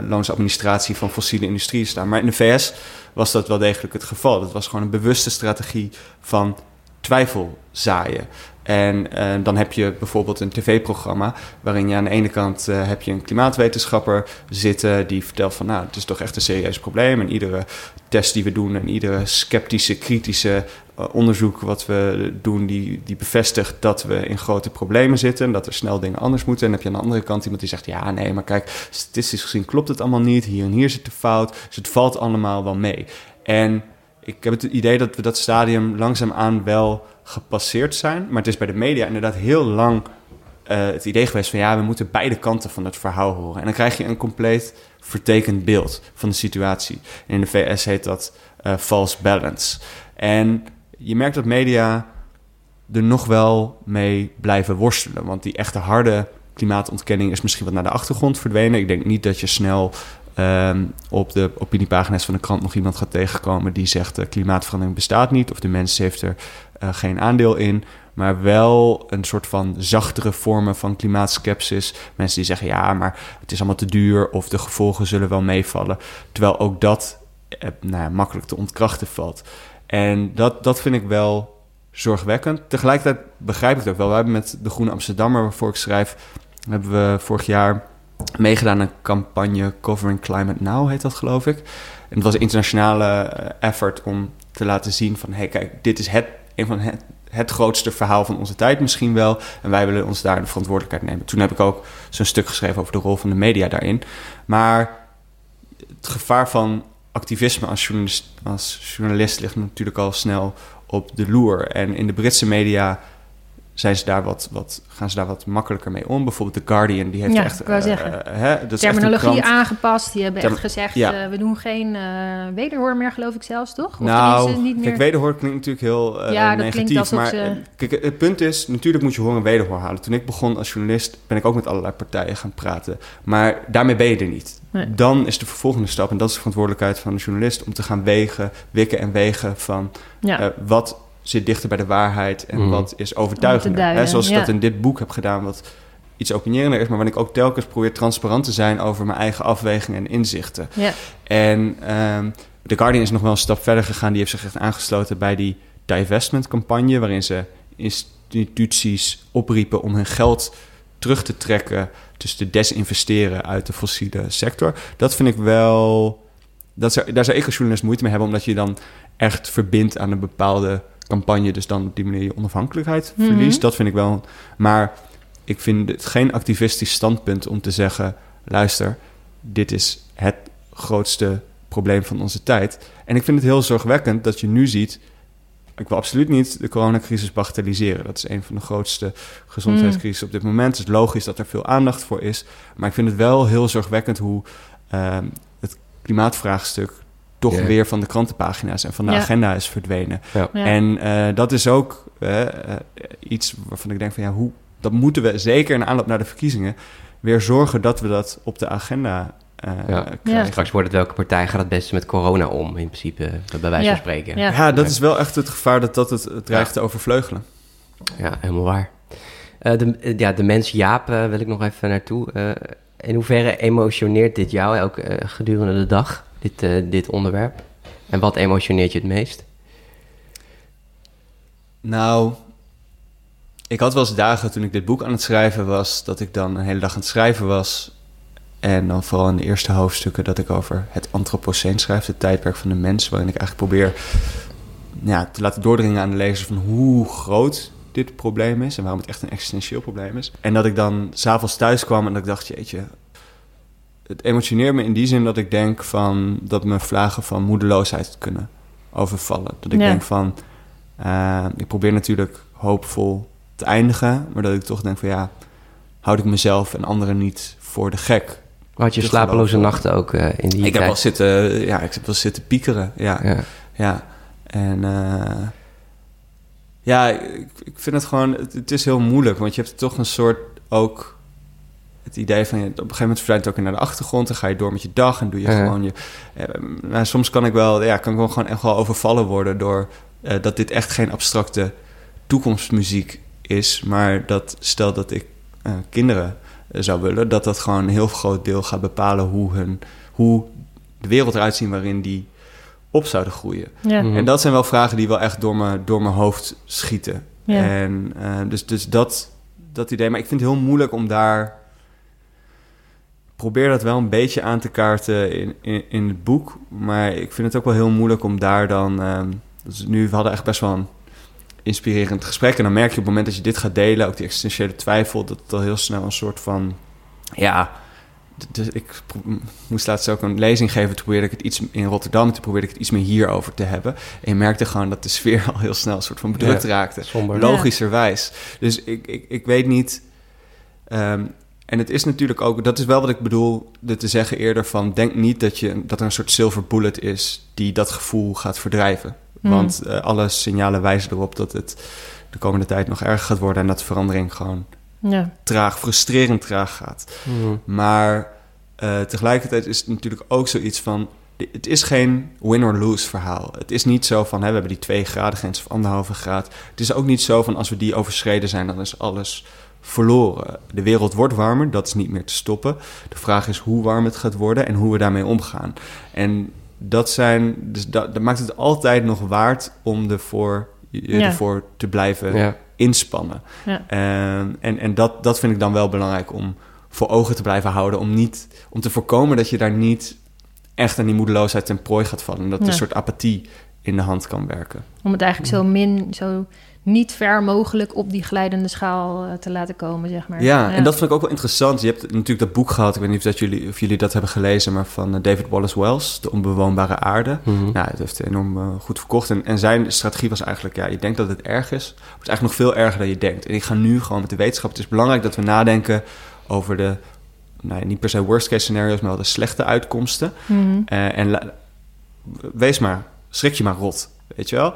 loonsadministratie van fossiele industrie staan. Maar in de VS was dat wel degelijk het geval. Dat was gewoon een bewuste strategie van twijfel zaaien. En eh, dan heb je bijvoorbeeld een tv-programma waarin je aan de ene kant eh, heb je een klimaatwetenschapper zitten die vertelt van nou, het is toch echt een serieus probleem en iedere test die we doen en iedere sceptische, kritische eh, onderzoek wat we doen, die, die bevestigt dat we in grote problemen zitten en dat er snel dingen anders moeten. En heb je aan de andere kant iemand die zegt ja, nee, maar kijk, statistisch gezien klopt het allemaal niet, hier en hier zit de fout, dus het valt allemaal wel mee. En ik heb het idee dat we dat stadium langzaamaan wel gepasseerd zijn. Maar het is bij de media inderdaad heel lang eh, het idee geweest van ja, we moeten beide kanten van het verhaal horen. En dan krijg je een compleet vertekend beeld van de situatie. En in de VS heet dat eh, false balance. En je merkt dat media er nog wel mee blijven worstelen. Want die echte harde klimaatontkenning is misschien wat naar de achtergrond verdwenen. Ik denk niet dat je snel ehm, op de opiniepagina's van de krant nog iemand gaat tegenkomen die zegt: uh, klimaatverandering bestaat niet of de mens heeft er uh, geen aandeel in. Maar wel een soort van zachtere vormen van klimaatskepsis. Mensen die zeggen: ja, maar het is allemaal te duur of de gevolgen zullen wel meevallen. Terwijl ook dat eh, nou makkelijk te ontkrachten valt. En dat, dat vind ik wel zorgwekkend. Tegelijkertijd begrijp ik het ook wel. We hebben met de Groene Amsterdammer, waarvoor ik schrijf, hebben we vorig jaar meegedaan aan een campagne Covering Climate Now, heet dat geloof ik. En het was een internationale eh, effort om te laten zien van... hé, hey, kijk, dit is het, een van het, het grootste verhaal van onze tijd misschien wel. En wij willen ons daar de verantwoordelijkheid nemen. Toen heb ik ook zo'n stuk geschreven over de rol van de media daarin. Maar het gevaar van activisme als journalist, als journalist ligt natuurlijk al snel op de loer. En in de Britse media zijn ze daar wat, wat, gaan ze daar wat makkelijker mee om. Bijvoorbeeld The Guardian, die heeft Ja, echt... eh, zeggen. eh, hè, dat is echt een Terminologie aangepast. Die hebben Term- echt gezegd, ja. eh, we doen geen wederhoor meer, geloof ik zelfs, toch? Of nou, niet meer... kijk, wederhoor klinkt natuurlijk heel Ja, negatief. maar ze- kijk, het punt is, natuurlijk moet je horen en wederhoor halen. Toen ik begon als journalist, ben ik ook met allerlei partijen gaan praten. Maar daarmee ben je er niet. Nee. Dan is de vervolgende stap, en dat is de verantwoordelijkheid van de journalist... om te gaan wegen, wikken en wegen van ja. wat zit dichter bij de waarheid... en Mhm. wat is overtuigender. duiden, Hè, zoals ik ja. dat in dit boek heb gedaan, wat iets opinierender is... maar waarin ik ook telkens probeer transparant te zijn... over mijn eigen afwegingen en inzichten. ja. En ehm The Guardian is nog wel een stap verder gegaan. Die heeft zich echt aangesloten bij die divestment campagne... waarin ze instituties opriepen om hun geld terug te trekken... dus te desinvesteren uit de fossiele sector. Dat vind ik wel... Dat zou, daar zou ik als journalist moeite mee hebben... omdat je dan echt verbindt aan een bepaalde campagne... dus dan op die manier je onafhankelijkheid Mhm. verliest. Dat vind ik wel... Maar ik vind het geen activistisch standpunt om te zeggen... luister, dit is het grootste probleem van onze tijd. En ik vind het heel zorgwekkend dat je nu ziet... ik wil absoluut niet de coronacrisis bagatelliseren. Dat is een van de grootste gezondheidscrisis op dit moment. Het is logisch dat er veel aandacht voor is. Maar ik vind het wel heel zorgwekkend hoe ehm, het klimaatvraagstuk... toch weer van de krantenpagina's en van de Ja. agenda is verdwenen. Ja. En eh, dat is ook eh, eh, iets waarvan ik denk van ja, hoe dat moeten we zeker in aanloop naar de verkiezingen weer zorgen dat we dat op de agenda eh Ja. krijgen. Straks wordt het welke partij gaat het beste met corona om, in principe, bij wijze Ja. van spreken. Ja. Ja, dat is wel echt het gevaar dat dat het, het dreigt te overvleugelen. Ja, helemaal waar. Eh, de, ja, de mens Jaap wil ik nog even naartoe. Eh, in hoeverre emotioneert dit jou ook gedurende de dag, dit, eh, dit onderwerp? En wat emotioneert je het meest? Nou, ik had wel eens dagen toen ik dit boek aan het schrijven was, dat ik dan een hele dag aan het schrijven was. En dan vooral in de eerste hoofdstukken dat ik over het Anthropoceen schrijf, het tijdperk van de mens, waarin ik eigenlijk probeer ja, te laten doordringen aan de lezer van hoe groot dit probleem is en waarom het echt een existentieel probleem is. En dat ik dan s'avonds thuis kwam en dat ik dacht, jeetje, het emotioneert me in die zin dat ik denk van dat me vlagen van moedeloosheid kunnen overvallen. Dat ik Ja. denk van, eh, ik probeer natuurlijk hoopvol te eindigen, maar dat ik toch denk van ja, houd ik mezelf en anderen niet voor de gek. Had je slapeloze nachten ook eh, in die ik heb tijd? wel zitten, ja, ik heb wel zitten piekeren, ja. Ja. Ja, en eh, ja, ik, ik vind het gewoon, het, het is heel moeilijk, want je hebt toch een soort ook het idee van, je, op een gegeven moment verdwijnt het ook naar de achtergrond, dan ga je door met je dag en doe je Ja. gewoon je, eh, maar soms kan ik wel, ja, kan ik wel gewoon echt wel overvallen worden door eh, dat dit echt geen abstracte toekomstmuziek is, maar dat stel dat ik eh, kinderen zou willen, dat dat gewoon een heel groot deel gaat bepalen hoe hun, hoe de wereld eruit zien waarin die op zouden groeien. Ja. Mhm. En dat zijn wel vragen die wel echt door, me, door mijn hoofd schieten. Ja. En eh, dus, dus dat, dat idee. Maar ik vind het heel moeilijk om daar. Probeer dat wel een beetje aan te kaarten in, in, in het boek. Maar ik vind het ook wel heel moeilijk om daar dan. ehm, dus nu, we hadden echt best wel een inspirerend gesprek. En dan merk je op het moment dat je dit gaat delen, ook die existentiële twijfel, dat het al heel snel een soort van. Ja, dus ik moest laatst ook een lezing geven. Toen probeerde ik het iets in Rotterdam. Toen probeerde ik het iets meer hierover te hebben. En je merkte gewoon dat de sfeer al heel snel een soort van bedrukt Ja. raakte. Somber. Logischerwijs. Dus ik, ik, ik weet niet. ehm, en het is natuurlijk ook, dat is wel wat ik bedoel de te zeggen eerder van denk niet dat, je, dat er een soort silver bullet is die dat gevoel gaat verdrijven. Mhm. Want eh, alle signalen wijzen erop dat het de komende tijd nog erger gaat worden en dat de verandering gewoon Ja. traag, frustrerend traag gaat. Mhm. Maar eh, tegelijkertijd is het natuurlijk ook zoiets van... Het is geen win-or-lose verhaal. Het is niet zo van, hè, we hebben die twee graden grens of anderhalve graad. Het is ook niet zo van, als we die overschreden zijn, dan is alles verloren. De wereld wordt warmer, dat is niet meer te stoppen. De vraag is hoe warm het gaat worden en hoe we daarmee omgaan. En dat zijn, dus dat, dat maakt het altijd nog waard om ervoor, je Ja. ervoor te blijven Ja. inspannen. Ja. En, en, en dat, dat vind ik dan wel belangrijk om voor ogen te blijven houden. Om, niet, om te voorkomen dat je daar niet echt aan die moedeloosheid ten prooi gaat vallen. En dat Ja. een soort apathie in de hand kan werken. Om het eigenlijk zo min, zo niet ver mogelijk op die glijdende schaal eh, te laten komen, zeg maar. Ja, en dat vind ik ook wel interessant. Je hebt natuurlijk dat boek gehad, ik weet niet of, dat jullie, of jullie dat hebben gelezen, maar van eh, David Wallace Wells, De Onbewoonbare Aarde. Mhm. Nou, het heeft enorm eh, goed verkocht. En, en zijn strategie was eigenlijk, ja, je denkt dat het erg is. Maar het is eigenlijk nog veel erger dan je denkt. En ik ga nu gewoon met de wetenschap. Het is belangrijk dat we nadenken over de, nou, ja, niet per se worst case scenario's, maar wel de slechte uitkomsten. Mhm. Eh, en wees maar, schrik je maar rot, weet je wel.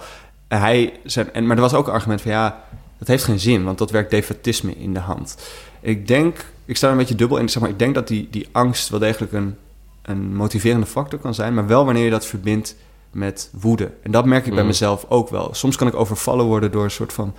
Hij zei, en, maar er was ook een argument van ja, dat heeft geen zin, want dat werkt defatisme in de hand. Ik denk, ik sta er een beetje dubbel in, zeg maar, ik denk dat die, die angst wel degelijk een, een motiverende factor kan zijn, maar wel wanneer je dat verbindt met woede. En dat merk ik bij Mm. mezelf ook wel. Soms kan ik overvallen worden door een soort van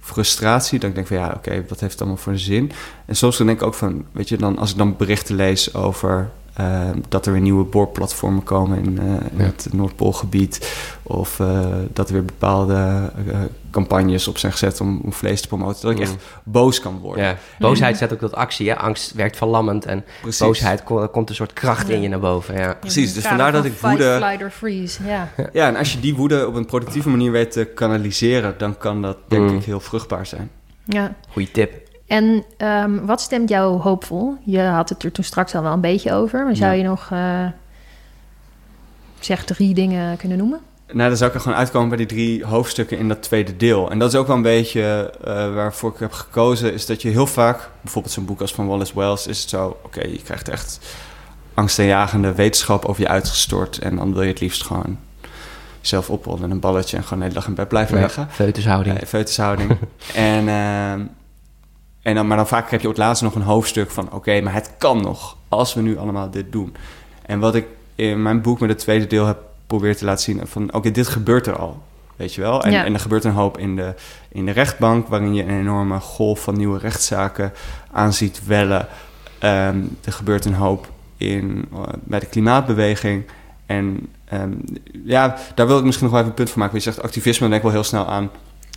frustratie. Ik denk van ja, oké, wat heeft het allemaal voor een zin? En soms dan denk ik ook van, weet je, dan, als ik dan berichten lees over eh, dat er weer nieuwe boorplatformen komen in, eh, in Ja. het Noordpoolgebied. Of eh, dat er weer bepaalde eh, campagnes op zijn gezet om, om vlees te promoten. Dat ik Mm. echt boos kan worden. Ja. Boosheid zet ook tot actie. Hè? Angst werkt verlammend en Precies. boosheid ko- komt een soort kracht in je naar boven. Ja. Precies, dus vandaar dat ik fight, woede- flight or freeze, ja. Ja, en als je die woede op een productieve manier weet te kanaliseren, dan kan dat denk Mm. ik heel vruchtbaar zijn. ja. Goeie tip. En ehm, wat stemt jou hoopvol? Je had het er toen straks al wel een beetje over. Maar zou Ja. je nog eh, zeg drie dingen kunnen noemen? Nou, dan zou ik er gewoon uitkomen bij die drie hoofdstukken in dat tweede deel. En dat is ook wel een beetje eh, waarvoor ik heb gekozen, is dat je heel vaak, bijvoorbeeld zo'n boek als van Wallace Wells, is het zo, oké, je krijgt echt angstaanjagende wetenschap over je uitgestort en dan wil je het liefst gewoon zelf oprollen in een balletje en gewoon de hele dag in bed blijven liggen. Feutushouding. Uh, foetushouding. en, ehm, en dan, maar dan vaak heb je op het laatst nog een hoofdstuk van... oké, maar het kan nog, als we nu allemaal dit doen. En wat ik in mijn boek met het tweede deel heb proberen te laten zien... van oké, dit gebeurt er al, weet je wel? En, Ja. en er gebeurt een hoop in de, in de rechtbank... waarin je een enorme golf van nieuwe rechtszaken aan ziet wellen. Ehm, er gebeurt een hoop in, eh, bij de klimaatbeweging... En ehm, ja, daar wil ik misschien nog wel even een punt van maken. Je zegt activisme, dan denk ik wel heel snel aan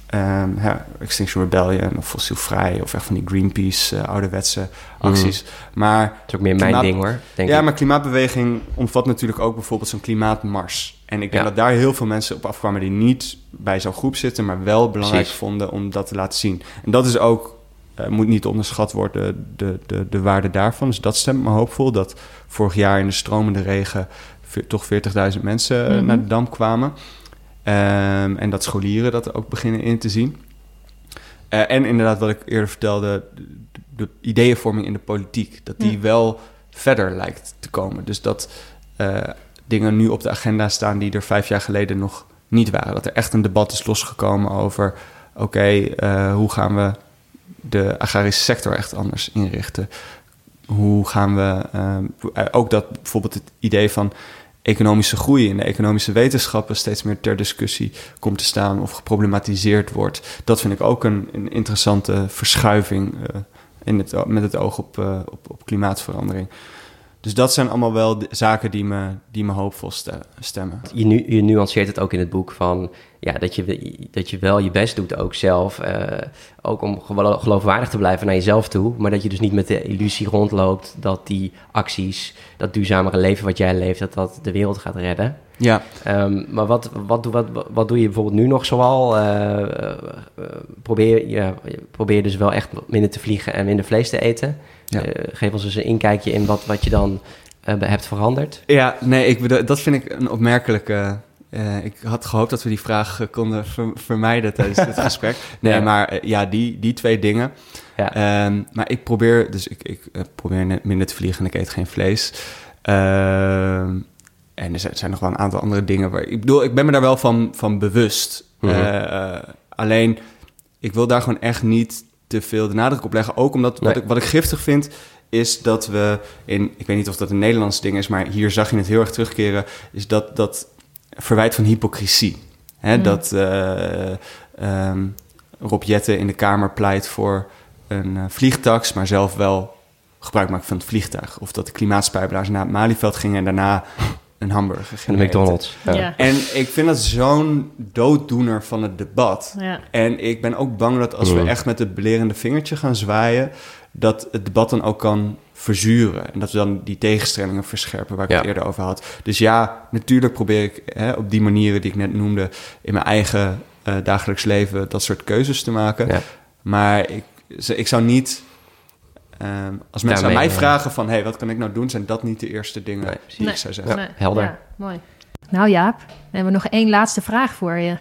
ja, Extinction Rebellion of fossielvrij of echt van die Greenpeace eh, ouderwetse acties. Maar Dat is ook meer mijn ding hoor. Denk ja, ik. maar klimaatbeweging omvat natuurlijk ook bijvoorbeeld zo'n klimaatmars. En ik denk Ja. dat daar heel veel mensen op afkwamen die niet bij zo'n groep zitten, maar wel belangrijk Precies. vonden om dat te laten zien. En dat is ook, eh, moet niet onderschat worden, de, de, de waarde daarvan. Dus dat stemt me hoopvol, dat vorig jaar in de stromende regen toch 40.000 mensen eh, Mhm. naar de dam kwamen. Ehm, en dat scholieren dat ook beginnen in te zien. Eh, en inderdaad, wat ik eerder vertelde, de, de ideeënvorming in de politiek, dat die Ja. wel verder lijkt te komen. Dus dat eh, dingen nu op de agenda staan die er vijf jaar geleden nog niet waren. Dat er echt een debat is losgekomen over, oké, eh, hoe gaan we de agrarische sector echt anders inrichten? Hoe gaan we eh, ook dat bijvoorbeeld het idee van economische groei in de economische wetenschappen steeds meer ter discussie komt te staan of geproblematiseerd wordt. Dat vind ik ook een, een interessante verschuiving eh, in het, met het oog op, eh, op, op klimaatverandering. Dus dat zijn allemaal wel zaken die me, die me hoopvol ste- stemmen. Je, nu, je nuanceert het ook in het boek van ja, dat, je, dat je wel je best doet ook zelf. eh, ook om gelo- geloofwaardig te blijven naar jezelf toe. Maar dat je dus niet met de illusie rondloopt dat die acties, dat duurzamere leven wat jij leeft, dat dat de wereld gaat redden. Ja, Ehm, maar wat, wat, doe- wat, wat doe je bijvoorbeeld nu nog zoal? Eh, eh, eh, probeer, ja, probeer je dus wel echt minder te vliegen en minder vlees te eten. Ja. Geef ons eens een inkijkje in wat, wat je dan hebt veranderd. ja nee, ik bedoel, dat vind ik een opmerkelijke... eh, ik had gehoopt dat we die vraag konden ver- vermijden tijdens dit gesprek. Nee, Ja. maar ja, die, die twee dingen. Ja. Ehm, maar ik probeer, dus ik, ik probeer net minder te vliegen en ik eet geen vlees. En er zijn, nog wel een aantal andere dingen waar ik bedoel, ik ben me daar wel van, van bewust. Mhm. Eh, eh, alleen, ik wil daar gewoon echt niet te veel de nadruk op leggen. Ook omdat wat, ik, wat ik giftig vind, is dat we in, ik weet niet of dat een Nederlands ding is, maar hier zag je het heel erg terugkeren, is dat dat verwijt van hypocrisie. Hè, Mm. Dat ehm, Rob Jetten in de Kamer pleit voor een vliegtax, maar zelf wel gebruik maakt van het vliegtuig. Of dat de klimaatspijbelaars naar het Malieveld gingen en daarna een hamburger En. McDonald's. Ja. Ja. En ik vind dat zo'n dooddoener van het debat. Ja. En ik ben ook bang dat als Mm. we echt met het belerende vingertje gaan zwaaien, dat het debat dan ook kan verzuren. En dat we dan die tegenstellingen verscherpen waar ik Ja. het eerder over had. Dus ja, natuurlijk probeer ik hè, op die manieren die ik net noemde, in mijn eigen eh, dagelijks leven dat soort keuzes te maken. Ja. Maar ik, ik zou niet. Ehm, als mensen Daarmee, aan mij eh, vragen van, hey, wat kan ik nou doen? Zijn dat niet de eerste dingen Nee, die Nee. ik zou zeggen? Nee. helder. Ja, mooi. Nou Jaap, dan hebben we nog één laatste vraag voor je.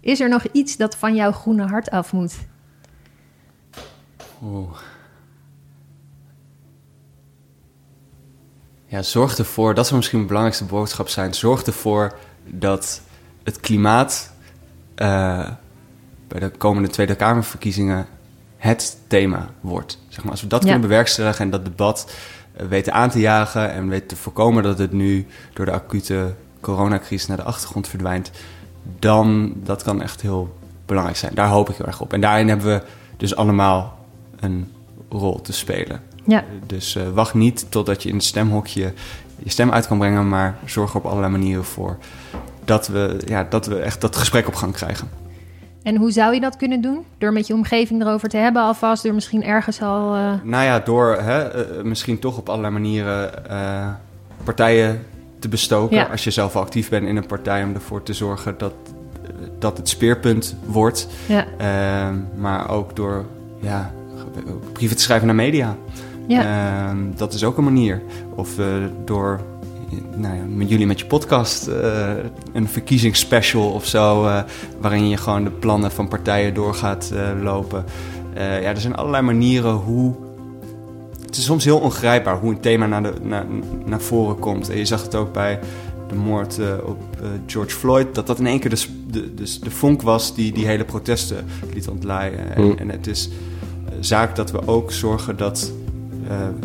Is er nog iets dat van jouw groene hart af moet? Oeh. Ja, zorg ervoor, dat zou misschien mijn belangrijkste boodschap zijn. Zorg ervoor dat het klimaat eh, bij de komende Tweede Kamerverkiezingen het thema wordt. Zeg maar, als we dat Ja. kunnen bewerkstelligen en dat debat eh, weten aan te jagen en weten te voorkomen dat het nu door de acute coronacrisis naar de achtergrond verdwijnt, dan dat kan echt heel belangrijk zijn. Daar hoop ik heel erg op. En daarin hebben we dus allemaal een rol te spelen. Ja, Dus eh, wacht niet totdat je in het stemhokje je stem uit kan brengen, maar zorg er op allerlei manieren voor dat we, ja, dat we echt dat gesprek op gang krijgen. En hoe zou je dat kunnen doen? Door met je omgeving erover te hebben alvast, door misschien ergens al... eh, Nou ja, door hè, eh, misschien toch op allerlei manieren eh, partijen te bestoken. Ja. Als je zelf al actief bent in een partij, om ervoor te zorgen dat, dat het speerpunt wordt. ja, Ehm, maar ook door ja, brieven te schrijven naar media. ja, Ehm, dat is ook een manier. Of door nou ja, met jullie met je podcast eh, een verkiezingsspecial of zo, eh, waarin je gewoon de plannen van partijen door gaat eh, lopen. Ja, er zijn allerlei manieren hoe. Het is soms heel ongrijpbaar hoe een thema naar, de, naar, naar voren komt. En je zag het ook bij de moord op George Floyd, dat dat in één keer de, de, de, de vonk was die die hele protesten liet ontlaaien. En, Mm. en het is zaak dat we ook zorgen dat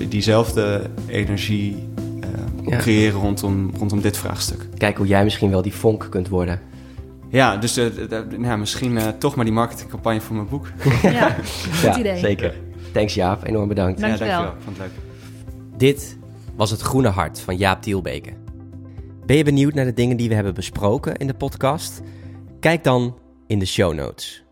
diezelfde energie Ja. creëren rondom, rondom dit vraagstuk. Kijk hoe jij misschien wel die vonk kunt worden. Ja, dus nou, misschien eh, toch maar die marketingcampagne voor mijn boek. ja. Goed idee. zeker. Thanks Jaap, enorm bedankt. Dankjewel. Ja, dankjewel. Vond het leuk. Dit was Het Groene Hart van Jaap Dielbeke. Ben je benieuwd naar de dingen die we hebben besproken in de podcast? Kijk dan in de show notes.